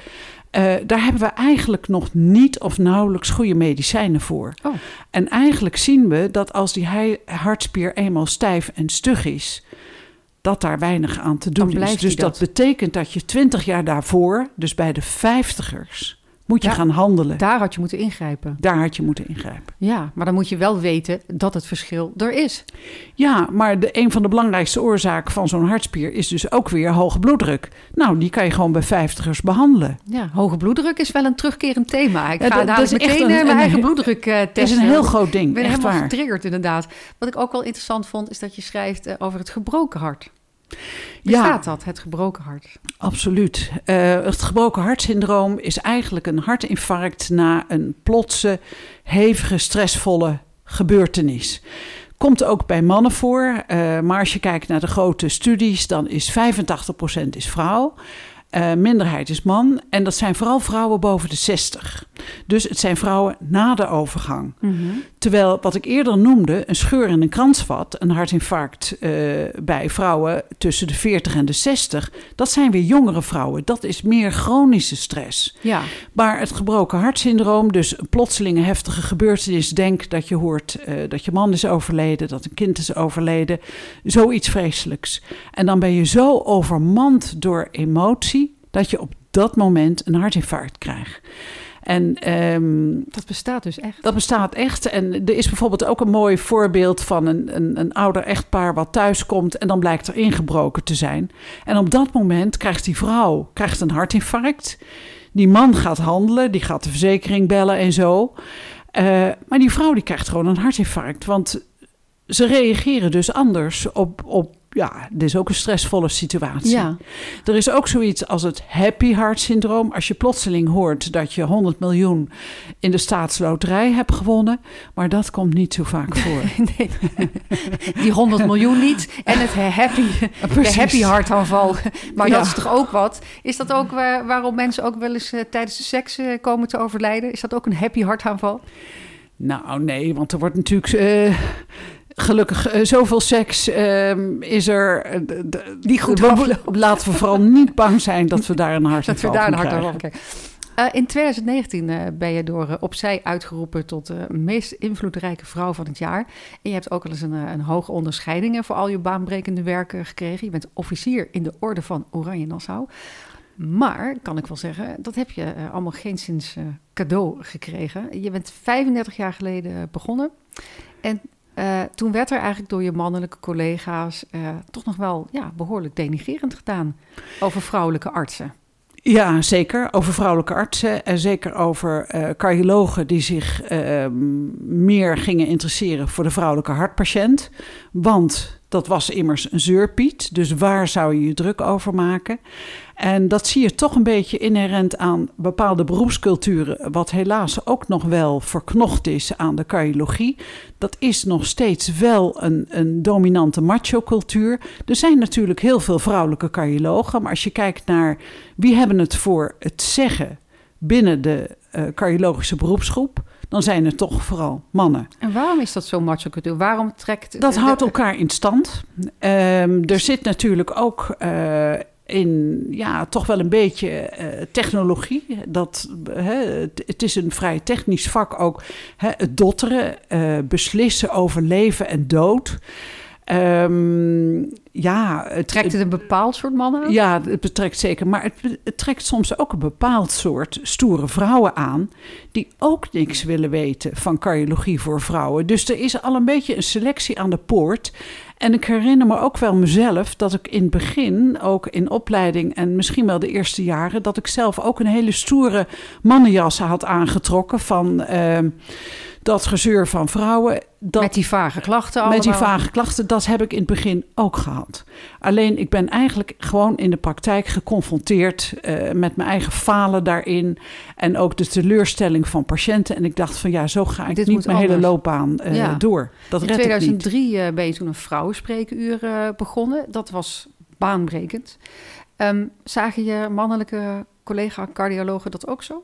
Uh, daar hebben we eigenlijk nog niet of nauwelijks goede medicijnen voor. Oh. En eigenlijk zien we dat als die hartspier eenmaal stijf en stug is, dat daar weinig aan te doen is. Dus dat. dat betekent dat je twintig jaar daarvoor, dus bij de vijftigers, moet je Ja, gaan handelen. Daar had je moeten ingrijpen. Daar had je moeten ingrijpen. Ja, maar dan moet je wel weten dat het verschil er is. Ja, maar de, een van de belangrijkste oorzaken van zo'n hartspier is dus ook weer hoge bloeddruk. Nou, die kan je gewoon bij vijftigers behandelen. Ja, hoge bloeddruk is wel een terugkerend thema. Ik ga echt meteen een- eh, mijn een- eigen bloeddruk eh, testen. Het is een heel groot ding, Ik ben echt helemaal waar. getriggerd inderdaad. Wat ik ook wel interessant vond, is dat je schrijft eh, over het gebroken hart. Ja. Bestaat dat, het gebroken hart? Absoluut. Eh, het gebroken hartsyndroom is eigenlijk een hartinfarct na een plotse, hevige, stressvolle gebeurtenis. Komt ook bij mannen voor, eh, maar als je kijkt naar de grote studies, dan is 85% is vrouw. Eh, minderheid is man. En dat zijn vooral vrouwen boven de 60. Dus het zijn vrouwen na de overgang. Terwijl wat ik eerder noemde, een scheur in een kransvat, een hartinfarct eh, bij vrouwen tussen de 40 en de 60, dat zijn weer jongere vrouwen. Dat is meer chronische stress. Ja, Maar het gebroken hartsyndroom, dus een plotselinge heftige gebeurtenis, denk dat je hoort eh, dat je man is overleden, dat een kind is overleden, zoiets vreselijks. En dan ben je zo overmand door emotie dat je op dat moment een hartinfarct krijgt. En ehm, dat bestaat dus echt. dat bestaat echt. En er is bijvoorbeeld ook een mooi voorbeeld van een, een, een ouder echtpaar wat thuis komt en dan blijkt er ingebroken te zijn. En op dat moment krijgt die vrouw krijgt een hartinfarct. Die man gaat handelen, die gaat de verzekering bellen en zo. Eh, maar die vrouw die krijgt gewoon een hartinfarct. Want ze reageren dus anders op, op ja, dit is ook een stressvolle situatie. Ja, Er is ook zoiets als het happy heart syndroom. Als je plotseling hoort dat je 100 miljoen in de staatsloterij hebt gewonnen. Maar dat komt niet zo vaak voor. nee. Die 100 miljoen niet. En het happy, de happy hartaanval. Maar Ja. dat is toch ook wat? Is dat ook waar, waarom mensen ook wel eens eh, tijdens de seks eh, komen te overlijden? Is dat ook een happy hartaanval? Nou, nee, want er wordt natuurlijk. eh, Gelukkig, eh, zoveel seks ehm, is er. eh, Die goed. Laten we vooral niet bang zijn dat we daar een hartaanval Dat we daar een van hartaanval krijgen. van krijgen. Eh, in 2019 eh, ben je door Opzij uitgeroepen tot de meest invloedrijke vrouw van het jaar. En je hebt ook al eens een, een hoge onderscheidingen voor al je baanbrekende werken gekregen. Je bent officier in de Orde van Oranje Nassau. Maar, kan ik wel zeggen, dat heb je allemaal geen sinds cadeau gekregen. Je bent 35 jaar geleden begonnen. En eh, toen werd er eigenlijk door je mannelijke collega's eh, toch nog wel ja, behoorlijk denigrerend gedaan over vrouwelijke artsen. Ja, zeker. Over vrouwelijke artsen en zeker over eh, cardiologen die zich eh, meer gingen interesseren voor de vrouwelijke hartpatiënt. Want dat was immers een zeurpiet, dus waar zou je je druk over maken? En dat zie je toch een beetje inherent aan bepaalde beroepsculturen, wat helaas ook nog wel verknocht is aan de cardiologie. Dat is nog steeds wel een, een dominante macho-cultuur. Er zijn natuurlijk heel veel vrouwelijke cardiologen, maar als je kijkt naar wie hebben het voor het zeggen binnen de eh, cardiologische beroepsgroep, dan zijn het toch vooral mannen. En waarom is dat zo macho cultuur? Waarom trekt... Dat houdt elkaar in stand. Ehm, er zit natuurlijk ook eh, in, ja, toch wel een beetje eh, technologie. Dat, hè, het, het is een vrij technisch vak ook. Hè, het dotteren, eh, beslissen over leven en dood. Ehm, ja, het, Trekt het een bepaald soort mannen aan? ja, het betrekt zeker. Maar het, het trekt soms ook een bepaald soort stoere vrouwen aan. die ook niks willen weten van cardiologie voor vrouwen. Dus er is al een beetje een selectie aan de poort. En ik herinner me ook wel mezelf dat ik in het begin, ook in opleiding en misschien wel de eerste jaren, dat ik zelf ook een hele stoere mannenjas had aangetrokken van. Uh, dat gezeur van vrouwen. Dat, met die vage klachten allemaal. Met die vage klachten, dat heb ik in het begin ook gehad. Alleen ik ben eigenlijk gewoon in de praktijk geconfronteerd uh, met mijn eigen falen daarin. En ook de teleurstelling van patiënten. En ik dacht van ja, zo ga ik Dit niet mijn anders. hele loopbaan uh, ja. door. Dat in 2003 uh, ben je toen een vrouwenspreekuur begonnen. Dat was baanbrekend. Um, zagen je mannelijke collega-cardiologen dat ook zo?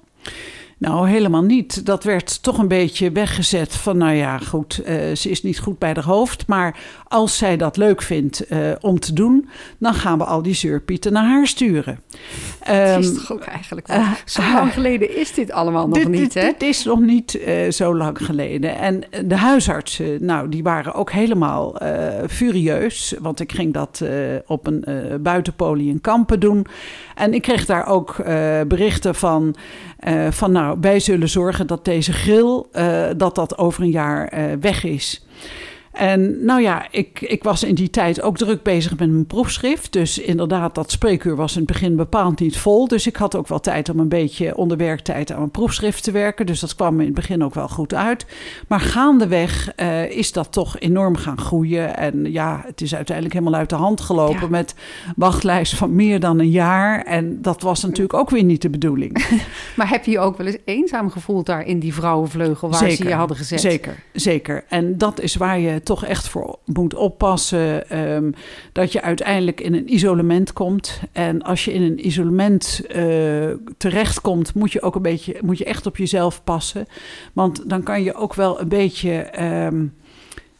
Nou, helemaal niet. Dat werd toch een beetje weggezet van, nou ja, goed, uh, ze is niet goed bij de hoofd. Maar als zij dat leuk vindt uh, om te doen, dan gaan we al die zeurpieten naar haar sturen. Het is um, toch ook eigenlijk wel. Uh, zo lang geleden is dit allemaal nog dit, niet, hè? Dit is nog niet zo lang geleden. En de huisartsen, nou, die waren ook helemaal furieus. Want ik ging dat op een buitenpolie in Kampen doen. En ik kreeg daar ook berichten van, van nou, nou, wij zullen zorgen dat deze grill, uh, dat dat over een jaar uh, weg is. En nou ja, ik, ik was in die tijd ook druk bezig met mijn proefschrift. Dus inderdaad, dat spreekuur was in het begin bepaald niet vol. Dus ik had ook wel tijd om een beetje onder werktijd aan mijn proefschrift te werken. Dus dat kwam in het begin ook wel goed uit. Maar gaandeweg uh, is dat toch enorm gaan groeien. En ja, het is uiteindelijk helemaal uit de hand gelopen ja. met wachtlijst van meer dan een jaar. En dat was natuurlijk ook weer niet de bedoeling. maar heb je je ook wel eens eenzaam gevoeld daar in die vrouwenvleugel waar zeker, ze je hadden gezet? Zeker, zeker. En dat is waar je toch echt voor moet oppassen. Um, dat je uiteindelijk in een isolement komt. En als je in een isolement uh, terechtkomt, moet je ook een beetje, moet je echt op jezelf passen. Want dan kan je ook wel een beetje. Um,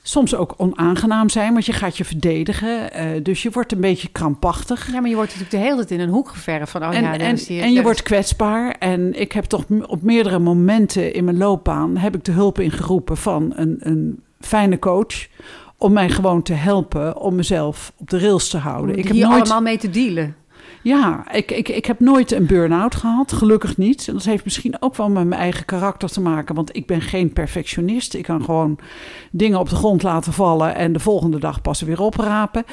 soms ook onaangenaam zijn, want je gaat je verdedigen. Uh, dus je wordt een beetje krampachtig. Ja, maar je wordt natuurlijk de hele tijd in een hoek geverfd van... Oh, en, ja, en, en je wordt kwetsbaar. En ik heb toch op meerdere momenten in mijn loopbaan... heb ik de hulp ingeroepen van een, een fijne coach om mij gewoon te helpen om mezelf op de rails te houden. Om ik heb hier nooit... allemaal mee te dealen. Ja, ik, ik, ik heb nooit een burn-out gehad, gelukkig niet. En dat heeft misschien ook wel met mijn eigen karakter te maken, want ik ben geen perfectionist. Ik kan gewoon dingen op de grond laten vallen en de volgende dag pas weer oprapen.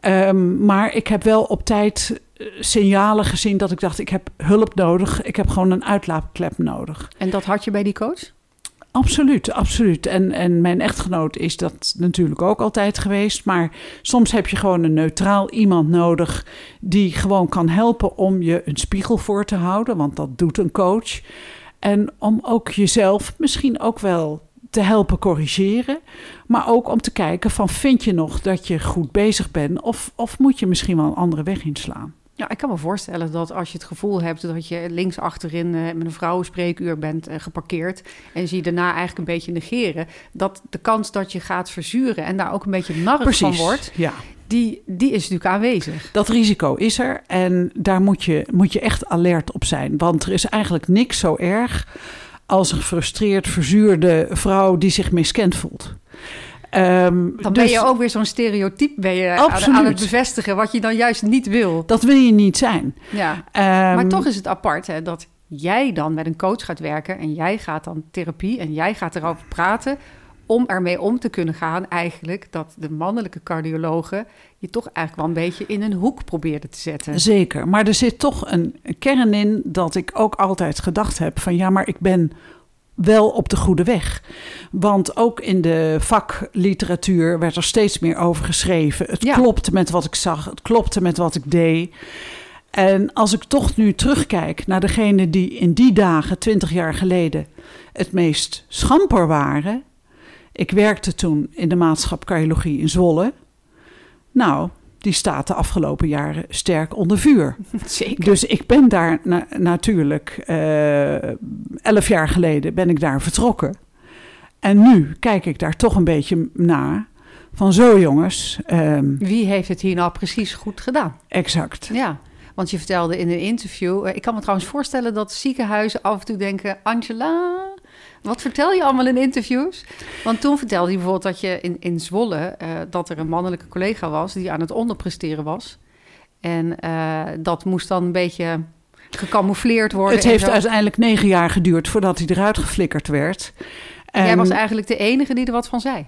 Um, maar ik heb wel op tijd signalen gezien dat ik dacht, ik heb hulp nodig. Ik heb gewoon een uitlaatklep nodig. En dat had je bij die coach? Absoluut, absoluut. En, en mijn echtgenoot is dat natuurlijk ook altijd geweest. Maar soms heb je gewoon een neutraal iemand nodig die gewoon kan helpen om je een spiegel voor te houden. Want dat doet een coach. En om ook jezelf misschien ook wel te helpen corrigeren. Maar ook om te kijken van vind je nog dat je goed bezig bent of, of moet je misschien wel een andere weg inslaan. Ja, ik kan me voorstellen dat als je het gevoel hebt dat je links achterin uh, met een vrouwenspreekuur bent uh, geparkeerd en zie je daarna eigenlijk een beetje negeren, dat de kans dat je gaat verzuren en daar ook een beetje narrig van wordt, ja. die, die is natuurlijk aanwezig. Dat risico is er en daar moet je, moet je echt alert op zijn, want er is eigenlijk niks zo erg als een gefrustreerd, verzuurde vrouw die zich miskend voelt. Um, dan ben dus, je ook weer zo'n stereotype ben je aan, aan, het bevestigen, wat je dan juist niet wil. Dat wil je niet zijn. Ja. Um, maar toch is het apart hè, dat jij dan met een coach gaat werken en jij gaat dan therapie en jij gaat erover praten om ermee om te kunnen gaan, eigenlijk dat de mannelijke cardiologen je toch eigenlijk wel een beetje in een hoek probeerden te zetten. Zeker, maar er zit toch een kern in dat ik ook altijd gedacht heb van ja, maar ik ben wel op de goede weg. Want ook in de vakliteratuur werd er steeds meer over geschreven. Het ja. klopte met wat ik zag, het klopte met wat ik deed. En als ik toch nu terugkijk naar degene die in die dagen, twintig jaar geleden, het meest schamper waren. Ik werkte toen in de maatschap cardiologie in Zwolle. Nou, die staat de afgelopen jaren sterk onder vuur. Zeker. Dus ik ben daar na natuurlijk, uh, elf jaar geleden ben ik daar vertrokken. En nu kijk ik daar toch een beetje naar. Van zo jongens. Um, Wie heeft het hier nou precies goed gedaan? Exact. Ja, want je vertelde in een interview... Uh, ik kan me trouwens voorstellen dat ziekenhuizen af en toe denken... Angela, wat vertel je allemaal in interviews? Want toen vertelde je bijvoorbeeld dat je in, in Zwolle... Uh, dat er een mannelijke collega was die aan het onderpresteren was. En uh, dat moest dan een beetje gecamoufleerd worden. Het heeft uiteindelijk negen jaar geduurd voordat hij eruit geflikkerd werd. En Jij was eigenlijk de enige die er wat van zei.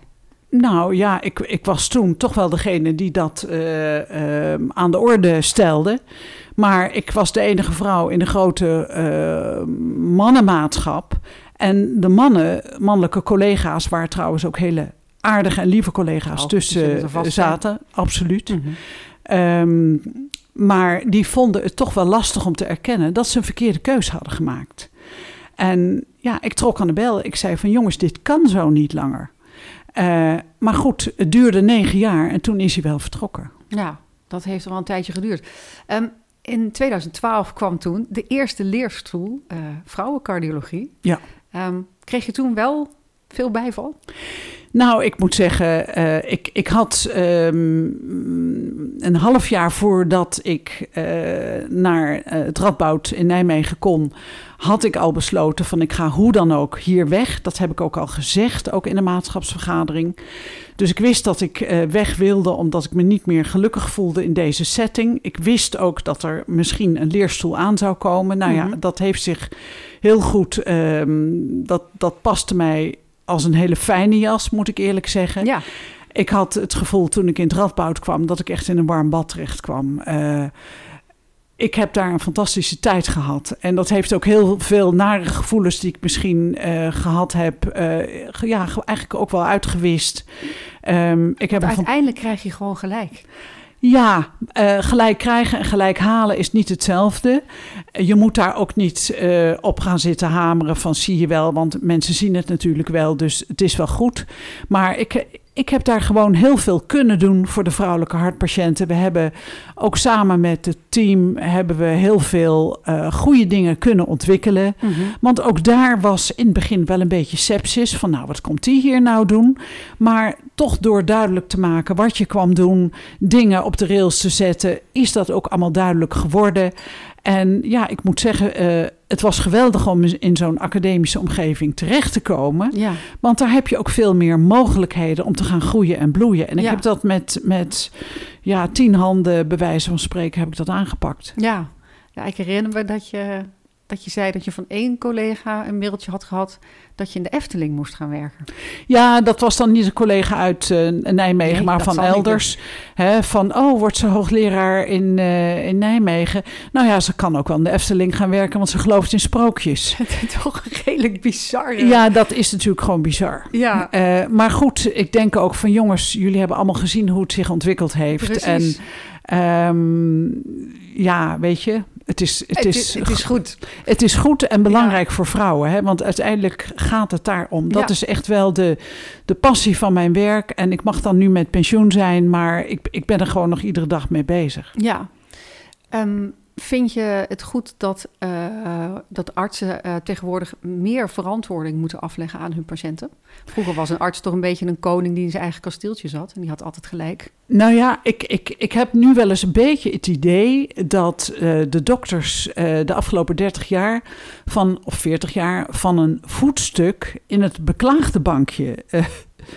Nou ja, ik, ik was toen toch wel degene die dat uh, uh, aan de orde stelde. Maar ik was de enige vrouw in de grote uh, mannenmaatschap. En de mannen, mannelijke collega's, waar trouwens ook hele aardige en lieve collega's oh, tussen zaten. Absoluut. Mm -hmm. um, maar die vonden het toch wel lastig om te erkennen dat ze een verkeerde keus hadden gemaakt. En ja, ik trok aan de bel. Ik zei van jongens, dit kan zo niet langer. Uh, maar goed, het duurde negen jaar en toen is hij wel vertrokken. Ja, dat heeft wel een tijdje geduurd. Um, in 2012 kwam toen de eerste leerstoel uh, vrouwencardiologie. Ja. Um, kreeg je toen wel veel bijval? Nou, ik moet zeggen, uh, ik, ik had um, een half jaar voordat ik uh, naar uh, het Radboud in Nijmegen kon, had ik al besloten van ik ga hoe dan ook hier weg. Dat heb ik ook al gezegd, ook in de maatschapsvergadering. Dus ik wist dat ik weg wilde omdat ik me niet meer gelukkig voelde in deze setting. Ik wist ook dat er misschien een leerstoel aan zou komen. Nou ja, mm -hmm. dat heeft zich heel goed, um, dat, dat paste mij als een hele fijne jas, moet ik eerlijk zeggen. Ja. Ik had het gevoel toen ik in het Radboud kwam dat ik echt in een warm bad terecht kwam. Uh, ik heb daar een fantastische tijd gehad. En dat heeft ook heel veel nare gevoelens die ik misschien uh, gehad heb. Uh, ja, eigenlijk ook wel uitgewist. Um, ik heb uiteindelijk krijg je gewoon gelijk. Ja, uh, gelijk krijgen en gelijk halen is niet hetzelfde. Je moet daar ook niet uh, op gaan zitten hameren van zie je wel, want mensen zien het natuurlijk wel, dus het is wel goed. Maar ik, ik heb daar gewoon heel veel kunnen doen voor de vrouwelijke hartpatiënten. We hebben ook samen met het team hebben we heel veel uh, goede dingen kunnen ontwikkelen. Mm -hmm. Want ook daar was in het begin wel een beetje sepsis van nou wat komt die hier nou doen? Maar toch door duidelijk te maken wat je kwam doen, dingen op de rails te zetten, is dat ook allemaal duidelijk geworden. En ja, ik moet zeggen, uh, het was geweldig om in zo'n academische omgeving terecht te komen. Ja. Want daar heb je ook veel meer mogelijkheden om te gaan groeien en bloeien. En ik ja. heb dat met, met ja, tien handen, bij wijze van spreken, heb ik dat aangepakt. Ja, ja ik herinner me dat je dat je zei dat je van één collega een mailtje had gehad dat je in de Efteling moest gaan werken. Ja, dat was dan niet een collega uit uh, Nijmegen, nee, maar van elders. Hè, van, oh, wordt ze hoogleraar in, uh, in Nijmegen? Nou ja, ze kan ook wel in de Efteling gaan werken, want ze gelooft in sprookjes. Het is toch redelijk bizar. Ja, ja dat is natuurlijk gewoon bizar. Ja. Uh, maar goed, ik denk ook van, jongens, jullie hebben allemaal gezien hoe het zich ontwikkeld heeft. Precies. En um, ja, weet je, het is, het, het, is, het is goed. Het is goed en belangrijk ja. voor vrouwen. Hè? Want uiteindelijk gaat het daarom. Dat ja. is echt wel de, de passie van mijn werk. En ik mag dan nu met pensioen zijn, maar ik, ik ben er gewoon nog iedere dag mee bezig. Ja. Um, Vind je het goed dat, uh, dat artsen uh, tegenwoordig meer verantwoording moeten afleggen aan hun patiënten? Vroeger was een arts toch een beetje een koning die in zijn eigen kasteeltje zat en die had altijd gelijk. Nou ja, ik, ik, ik heb nu wel eens een beetje het idee dat uh, de dokters de afgelopen 30 jaar van, of 40 jaar van een voetstuk in het beklaagde bankje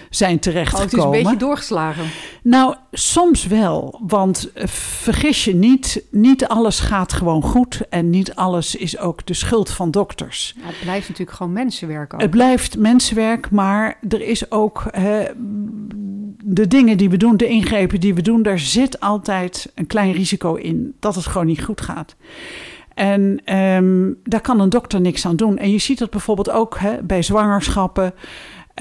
zijn terechtgekomen. Oh, het is een beetje doorgeslagen. Nou, soms wel. Want uh, vergis je niet, niet alles gaat gewoon goed. En niet alles is ook de schuld van dokters. Ja, het blijft natuurlijk gewoon mensenwerk. Ook. Het blijft mensenwerk, maar er is ook... Uh, de dingen die we doen, de ingrepen die we doen... daar zit altijd een klein risico in dat het gewoon niet goed gaat. En um, daar kan een dokter niks aan doen. En je ziet dat bijvoorbeeld ook hè, bij zwangerschappen...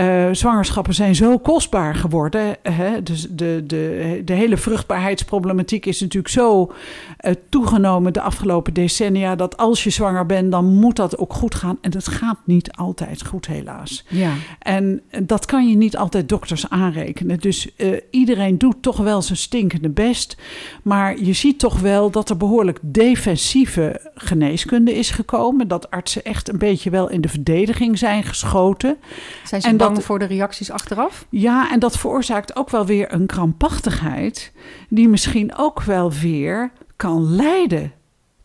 Uh, zwangerschappen zijn zo kostbaar geworden. Hè? Dus de, de, de hele vruchtbaarheidsproblematiek is natuurlijk zo uh, toegenomen de afgelopen decennia. Dat als je zwanger bent, dan moet dat ook goed gaan. En dat gaat niet altijd goed, helaas. Ja. En dat kan je niet altijd dokters aanrekenen. Dus uh, iedereen doet toch wel zijn stinkende best. Maar je ziet toch wel dat er behoorlijk defensieve geneeskunde is gekomen. Dat artsen echt een beetje wel in de verdediging zijn geschoten. Zijn ze en bang dat, voor de reacties achteraf? Ja, en dat veroorzaakt ook wel weer een krampachtigheid... die misschien ook wel weer kan leiden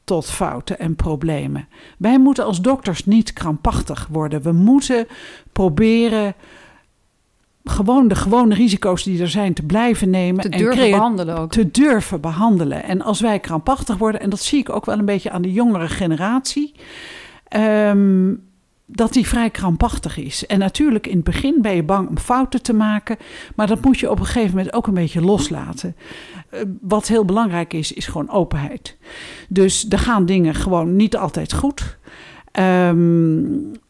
tot fouten en problemen. Wij moeten als dokters niet krampachtig worden. We moeten proberen gewoon de gewone risico's die er zijn te blijven nemen. Te durven en behandelen ook. Te durven behandelen. En als wij krampachtig worden, en dat zie ik ook wel een beetje aan de jongere generatie... Um, dat die vrij krampachtig is. En natuurlijk in het begin ben je bang om fouten te maken, maar dat moet je op een gegeven moment ook een beetje loslaten. Eh, wat heel belangrijk is, is gewoon openheid. Dus er gaan dingen gewoon niet altijd goed. Ehm,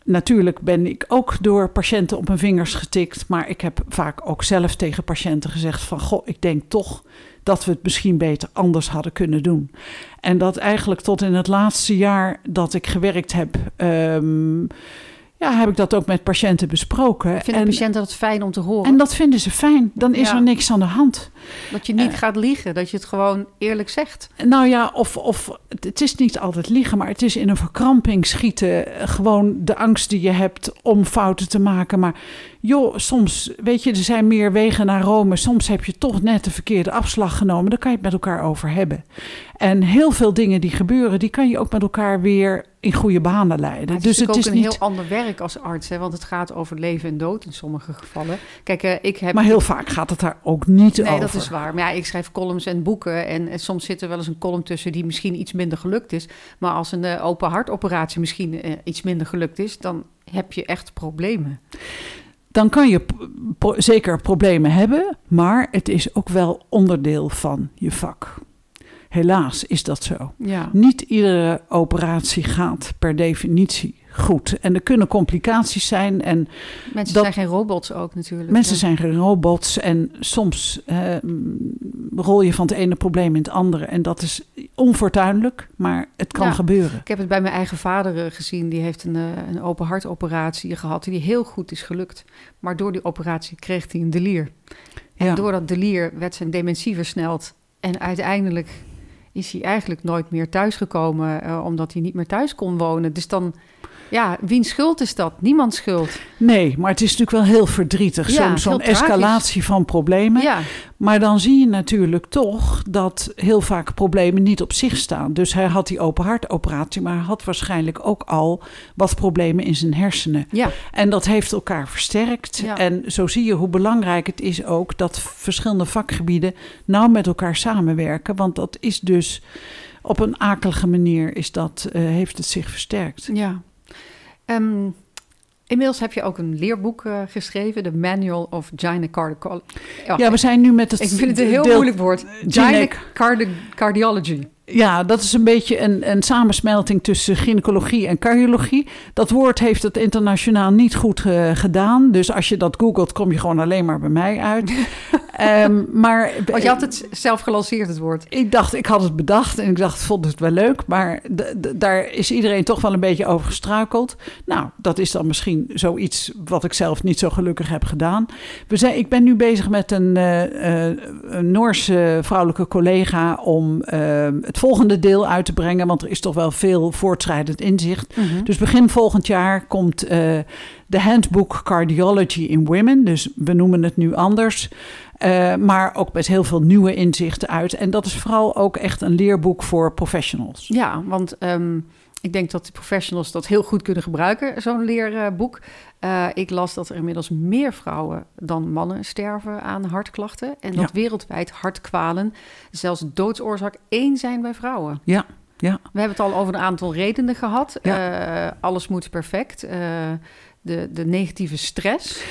natuurlijk ben ik ook door patiënten op mijn vingers getikt, maar ik heb vaak ook zelf tegen patiënten gezegd van, goh, ik denk toch dat we het misschien beter anders hadden kunnen doen. En dat eigenlijk tot in het laatste jaar dat ik gewerkt heb. Um, ja, heb ik dat ook met patiënten besproken. Vinden en, patiënten dat fijn om te horen? En dat vinden ze fijn. Dan is er niks aan de hand. Dat je niet uh, gaat liegen, dat je het gewoon eerlijk zegt. Nou ja, of, of het is niet altijd liegen, maar het is in een verkramping schieten. Gewoon de angst die je hebt om fouten te maken. Maar joh, soms, weet je, er zijn meer wegen naar Rome. Soms heb je toch net de verkeerde afslag genomen. Daar kan je het met elkaar over hebben. En heel veel dingen die gebeuren, die kan je ook met elkaar weer in goede banen leiden. het dus is het is ook een niet... heel ander werk als arts, hè? want het gaat over leven en dood in sommige gevallen. Kijk, uh, ik heb... Maar heel vaak gaat het daar ook niet nee, over. Nee, dat is waar. Maar ja, ik schrijf columns en boeken en, en, soms zit er wel eens een column tussen die misschien iets minder gelukt is. Maar als een uh, open hartoperatie misschien uh, iets minder gelukt is, dan heb je echt problemen dan kan je pro zeker problemen hebben, maar het is ook wel onderdeel van je vak. Helaas is dat zo. Ja. Niet iedere operatie gaat per definitie goed. En er kunnen complicaties zijn. En mensen dat, zijn geen robots ook natuurlijk. Mensen zijn geen robots. En soms uh, rol je van het ene probleem in het andere. En dat is onfortuinlijk, maar het kan gebeuren. Ik heb het bij mijn eigen vader uh, gezien. Die heeft een, uh, een open hartoperatie gehad die heel goed is gelukt. Maar door die operatie kreeg hij een delier. En ja. door dat delier werd zijn dementie versneld. En uiteindelijk is hij eigenlijk nooit meer thuisgekomen, uh, omdat hij niet meer thuis kon wonen. Dus dan, ja, wiens schuld is dat? Niemands schuld. Nee, maar het is natuurlijk wel heel verdrietig, ja, zo'n zo escalatie van problemen. Ja. Maar dan zie je natuurlijk toch dat heel vaak problemen niet op zich staan. Dus hij had die open hartoperatie, maar hij had waarschijnlijk ook al wat problemen in zijn hersenen. Ja. En dat heeft elkaar versterkt. Ja. En zo zie je hoe belangrijk het is ook dat verschillende vakgebieden nou met elkaar samenwerken. Want dat is dus op een akelige manier is dat, uh, heeft het zich versterkt. Ja. Um, Inmiddels heb je ook een leerboek uh, geschreven, de Manual of Gynecardology. Oh, ja, we zijn nu met het. Ik vind het een heel deel, moeilijk woord. Gynecardiology. Ja, dat is een beetje een, een samensmelting tussen gynaecologie en cardiologie. Dat woord heeft het internationaal niet goed uh, gedaan. Dus als je dat googelt, kom je gewoon alleen maar bij mij uit. um, maar, Want je had het zelf gelanceerd, het woord. Ik dacht, ik had het bedacht en ik dacht, vond het wel leuk. Maar daar is iedereen toch wel een beetje over gestruikeld. Nou, dat is dan misschien zoiets wat ik zelf niet zo gelukkig heb gedaan. We zijn, ik ben nu bezig met een, uh, uh, een Noorse vrouwelijke collega om het volgende deel uit te brengen. Want er is toch wel veel voortschrijdend inzicht. Mm -hmm. Dus begin volgend jaar komt uh, de Handbook Cardiology in Women. Dus we noemen het nu anders. Uh, maar ook met heel veel nieuwe inzichten uit. En dat is vooral ook echt een leerboek voor professionals. Ja, want um, ik denk dat de professionals dat heel goed kunnen gebruiken, zo'n leerboek. Uh, ik las dat er inmiddels meer vrouwen dan mannen sterven aan hartklachten. En dat Ja. wereldwijd hartkwalen zelfs doodsoorzaak één zijn bij vrouwen. Ja, ja. We hebben het al over een aantal redenen gehad. Ja. Uh, alles moet perfect. Uh, de, de negatieve stress.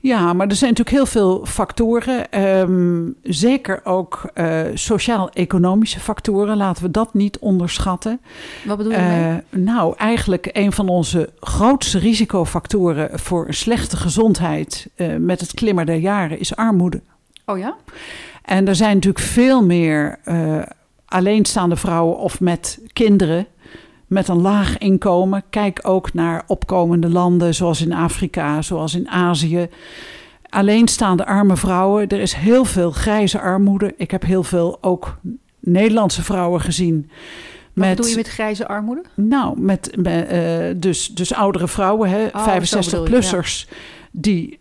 Ja, maar er zijn natuurlijk heel veel factoren. Um, zeker ook uh, sociaal-economische factoren. Laten we dat niet onderschatten. Wat bedoel je? Uh, nou, eigenlijk een van onze grootste risicofactoren voor een slechte gezondheid uh, met het klimmen der jaren is armoede. Oh ja? En er zijn natuurlijk veel meer alleenstaande vrouwen of met kinderen met een laag inkomen. Kijk ook naar opkomende landen zoals in Afrika, zoals in Azië. Alleenstaande arme vrouwen. Er is heel veel grijze armoede. Ik heb heel veel ook Nederlandse vrouwen gezien. Wat met, bedoel je met grijze armoede? Nou, met, met uh, dus, dus oudere vrouwen, hè, oh, 65-plussers, ja. die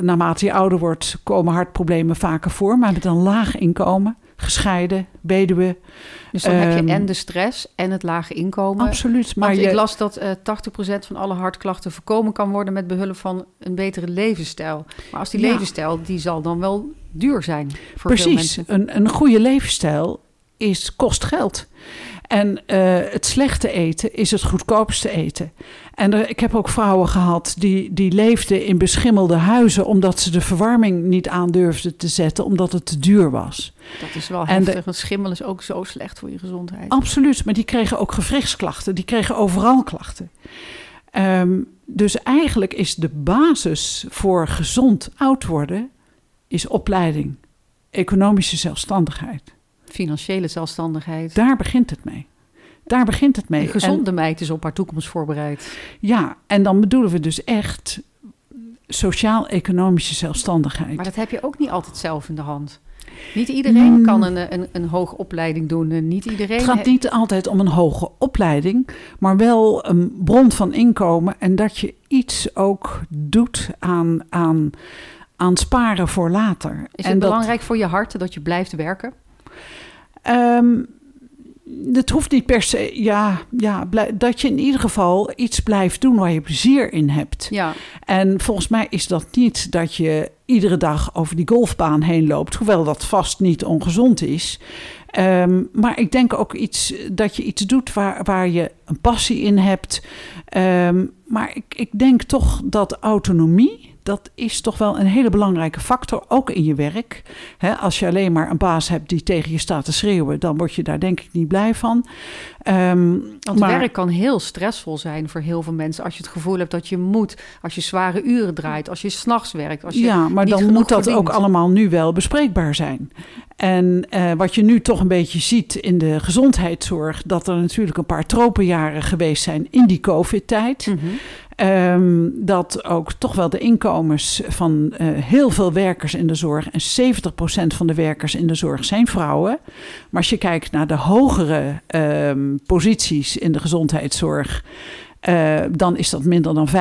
naarmate je ouder wordt, komen hartproblemen vaker voor, maar met een laag inkomen. Gescheiden, weduwe. Dus dan um, heb je en de stress en het lage inkomen. Absoluut. Maar je... ik las dat uh, 80% van alle hartklachten voorkomen kan worden met behulp van een betere levensstijl. Maar als die ja. levensstijl, die zal dan wel duur zijn voor Precies. veel mensen. Een, een goede levensstijl is, kost geld. En eh, het slechte eten is het goedkoopste eten. En er, ik heb ook vrouwen gehad die, die leefden in beschimmelde huizen... omdat ze de verwarming niet aandurfden te zetten, omdat het te duur was. Dat is wel heftig, want schimmel is ook zo slecht voor je gezondheid. Absoluut, maar die kregen ook gewrichtsklachten. Die kregen overal klachten. Ehm, dus eigenlijk is de basis voor gezond oud worden... is opleiding, economische zelfstandigheid. Financiële zelfstandigheid. Daar begint het mee. Daar begint het mee. Een gezonde en, meid is op haar toekomst voorbereid. Ja, en dan bedoelen we dus echt sociaal-economische zelfstandigheid. Maar dat heb je ook niet altijd zelf in de hand. Niet iedereen mm. kan een, een, een hoge opleiding doen. Niet iedereen het gaat niet altijd om een hoge opleiding, maar wel een bron van inkomen. En dat je iets ook doet aan, aan, aan sparen voor later. Is het belangrijk voor je hart dat je blijft werken? Um, het hoeft niet per se, ja, ja, dat je in ieder geval iets blijft doen waar je plezier in hebt. Ja. En volgens mij is dat niet dat je iedere dag over die golfbaan heen loopt, hoewel dat vast niet ongezond is. Um, maar ik denk ook iets, dat je iets doet waar, waar je een passie in hebt. Um, maar ik, ik denk toch dat autonomie dat is toch wel een hele belangrijke factor, ook in je werk. als je alleen maar een baas hebt die tegen je staat te schreeuwen, dan word je daar denk ik niet blij van. Um, Want maar, werk kan heel stressvol zijn voor heel veel mensen. Als je het gevoel hebt dat je moet, als je zware uren draait, als je s'nachts werkt. Als je ja, maar dan moet dat ook allemaal nu wel bespreekbaar zijn. En uh, wat je nu toch een beetje ziet in de gezondheidszorg, dat er natuurlijk een paar tropenjaren geweest zijn in die COVID-tijd. Mm Um, dat ook toch wel de inkomens van uh, heel veel werkers in de zorg, en 70% van de werkers in de zorg zijn vrouwen. Maar als je kijkt naar de hogere um, posities in de gezondheidszorg, uh, dan is dat minder dan 25%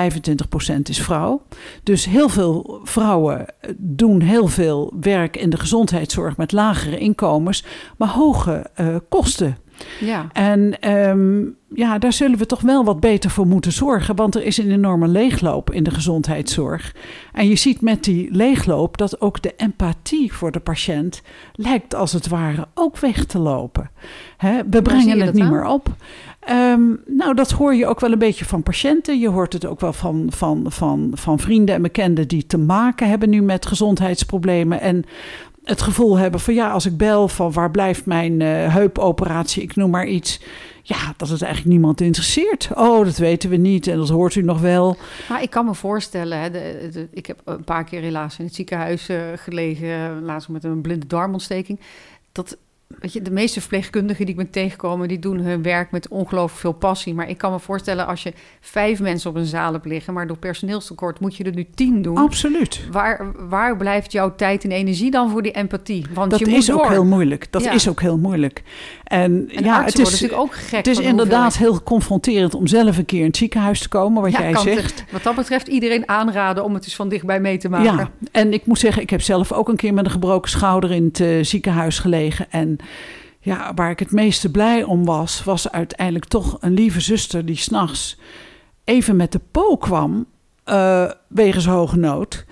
is vrouw. Dus heel veel vrouwen doen heel veel werk in de gezondheidszorg met lagere inkomens, maar hoge uh, kosten. Ja. En um, ja, daar zullen we toch wel wat beter voor moeten zorgen. Want er is een enorme leegloop in de gezondheidszorg. En je ziet met die leegloop dat ook de empathie voor de patiënt lijkt als het ware ook weg te lopen. Hè, we brengen het niet meer op. Um, nou, dat hoor je ook wel een beetje van patiënten. Je hoort het ook wel van, van, van, van vrienden en bekenden die te maken hebben nu met gezondheidsproblemen. En het gevoel hebben van ja, als ik bel van waar blijft mijn uh, heupoperatie, ik noem maar iets. Ja, dat het eigenlijk niemand interesseert. Oh, dat weten we niet en dat hoort u nog wel. Maar ik kan me voorstellen, hè, ik heb een paar keer helaas in het ziekenhuis uh, gelegen, laatst met een blinde darmontsteking. Dat Weet je, de meeste verpleegkundigen die ik ben tegengekomen, die doen hun werk met ongelooflijk veel passie. Maar ik kan me voorstellen, als je vijf mensen op een zaal hebt liggen, maar door personeelstekort moet je er nu tien doen. Absoluut. Waar, waar blijft jouw tijd en energie dan voor die empathie? Want dat je is ook heel moeilijk. Dat is ook heel moeilijk. En, en ja, het is natuurlijk ook gek. Het is inderdaad heel confronterend om zelf een keer in het ziekenhuis te komen, wat jij zegt. wat dat betreft iedereen aanraden om het eens van dichtbij mee te maken. Ja, en ik moet zeggen, ik heb zelf ook een keer met een gebroken schouder in het uh, ziekenhuis gelegen. En ja, waar ik het meeste blij om was, was uiteindelijk toch een lieve zuster die s'nachts even met de po kwam uh, wegens hoge nood.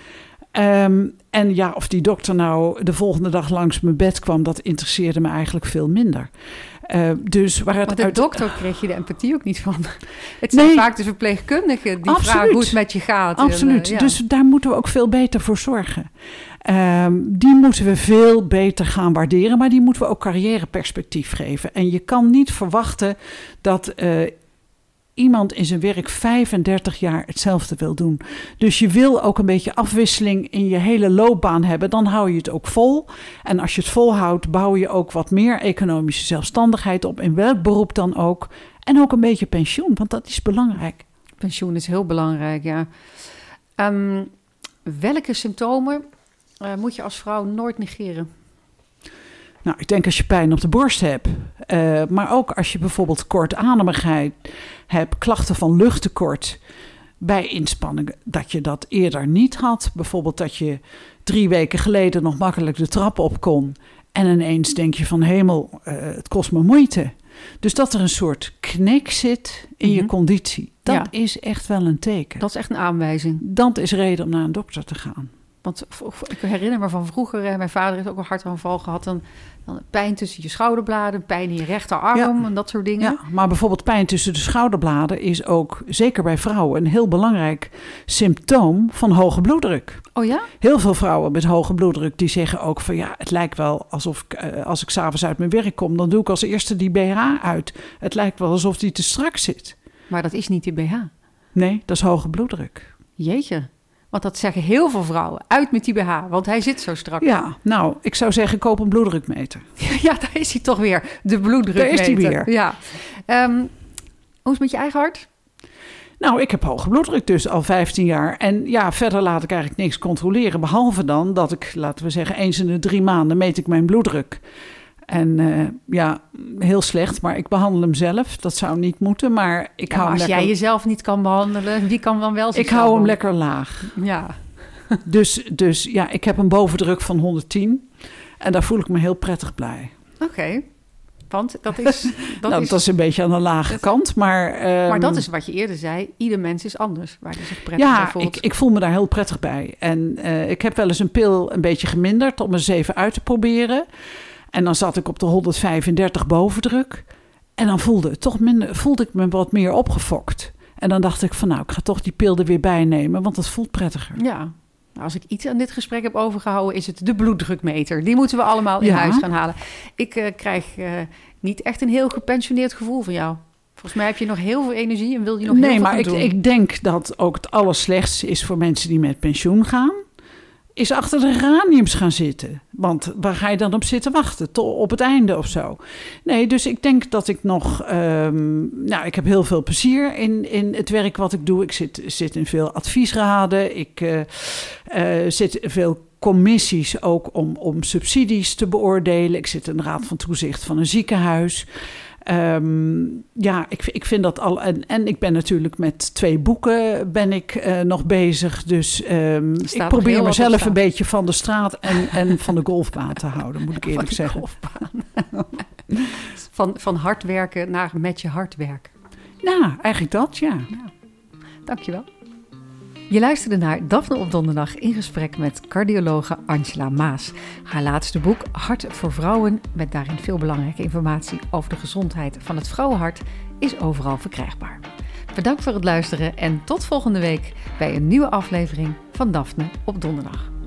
Um, en ja, of die dokter nou de volgende dag langs mijn bed kwam, dat interesseerde me eigenlijk veel minder. Uh, dus waar het maar de uit... dokter kreeg je de empathie ook niet van. Het zijn vaak de verpleegkundigen die Absoluut. vragen hoe het met je gaat. Absoluut. En, uh, ja. Dus daar moeten we ook veel beter voor zorgen. Um, die moeten we veel beter gaan waarderen, maar die moeten we ook carrièreperspectief geven. En je kan niet verwachten dat uh, iemand in zijn werk 35 jaar hetzelfde wil doen. Dus je wil ook een beetje afwisseling in je hele loopbaan hebben. Dan hou je het ook vol. En als je het volhoudt, bouw je ook wat meer economische zelfstandigheid op. In welk beroep dan ook. En ook een beetje pensioen, want dat is belangrijk. Pensioen is heel belangrijk, ja. Um, welke symptomen uh, moet je als vrouw nooit negeren? Nou, ik denk als je pijn op de borst hebt, uh, maar ook als je bijvoorbeeld kortademigheid hebt, klachten van luchttekort bij inspanningen, dat je dat eerder niet had. Bijvoorbeeld dat je drie weken geleden nog makkelijk de trap op kon en ineens denk je van hemel, uh, het kost me moeite. Dus dat er een soort knik zit in mm -hmm. je conditie, dat ja. is echt wel een teken. Dat is echt een aanwijzing. Dat is reden om naar een dokter te gaan. Want ik herinner me van vroeger, mijn vader heeft ook een hartaanval gehad. Dan, dan pijn tussen je schouderbladen, pijn in je rechterarm en dat soort dingen. Ja, maar bijvoorbeeld pijn tussen de schouderbladen is ook, zeker bij vrouwen, een heel belangrijk symptoom van hoge bloeddruk. Oh ja? Heel veel vrouwen met hoge bloeddruk die zeggen ook van ja, het lijkt wel alsof ik, uh, als ik s'avonds uit mijn werk kom, dan doe ik als eerste die BH uit. Het lijkt wel alsof die te strak zit. Maar dat is niet die BH. Nee, dat is hoge bloeddruk. Jeetje. Want dat zeggen heel veel vrouwen. Uit met die BH, want hij zit zo strak. Ja, nou, ik zou zeggen, koop een bloeddrukmeter. Ja, daar is hij toch weer. De bloeddrukmeter. Daar is hij weer. Ja. Um, hoe is het met je eigen hart? Nou, ik heb hoge bloeddruk dus al 15 jaar. En ja, verder laat ik eigenlijk niks controleren. Behalve dan dat ik, laten we zeggen, eens in de drie maanden meet ik mijn bloeddruk. En uh, ja, heel slecht, maar ik behandel hem zelf. Dat zou niet moeten, maar ik ja, hou maar hem als lekker... jij jezelf niet kan behandelen, wie kan dan wel Ik hou hem lekker laag. Ja. Dus, dus ja, ik heb een bovendruk van 110. En daar voel ik me heel prettig blij. Oké. Want dat is... Dat, nou, is, dat is een beetje aan de lage kant, maar... Um, maar dat is wat je eerder zei. Ieder mens is anders, waar hij zich prettig ja, bij voelt. ik, ik voel me daar heel prettig bij. En uh, ik heb wel eens een pil een beetje geminderd... om eens even uit te proberen. En dan zat ik op de 135 bovendruk. En dan voelde, het toch minder, voelde ik me wat meer opgefokt. En dan dacht ik van nou, ik ga toch die pil er weer bij nemen, want dat voelt prettiger. Ja, nou, als ik iets aan dit gesprek heb overgehouden, is het de bloeddrukmeter. Die moeten we allemaal in Ja. huis gaan halen. Ik eh, krijg eh, niet echt een heel gepensioneerd gevoel van jou. Volgens mij heb je nog heel veel energie en wil je nog heel nee, veel maar gaan ik, doen. ik denk dat ook het allerslechtste is voor mensen die met pensioen gaan. Is achter de geraniums gaan zitten. Want waar ga je dan op zitten wachten? Tot op het einde of zo. Nee, dus ik denk dat ik nog. ehm, nou, ik heb heel veel plezier in, in het werk wat ik doe. Ik zit, zit in veel adviesraden. Ik eh, eh, zit veel commissies ook om, om subsidies te beoordelen. Ik zit in de raad van toezicht van een ziekenhuis. Ehm, ja, ik, ik vind dat al. En, en ik ben natuurlijk met twee boeken ben ik eh, nog bezig. Dus ehm, ik probeer mezelf een beetje van de straat en, en van de golfbaan te houden, moet ik eerlijk zeggen. golfbaan. van, van hard werken naar met je hard werken. Nou, eigenlijk dat, ja. Dankjewel. Je luisterde naar Daphne op donderdag in gesprek met cardiologe Angela Maas. Haar laatste boek Hart voor Vrouwen, met daarin veel belangrijke informatie over de gezondheid van het vrouwenhart, is overal verkrijgbaar. Bedankt voor het luisteren en tot volgende week bij een nieuwe aflevering van Daphne op donderdag.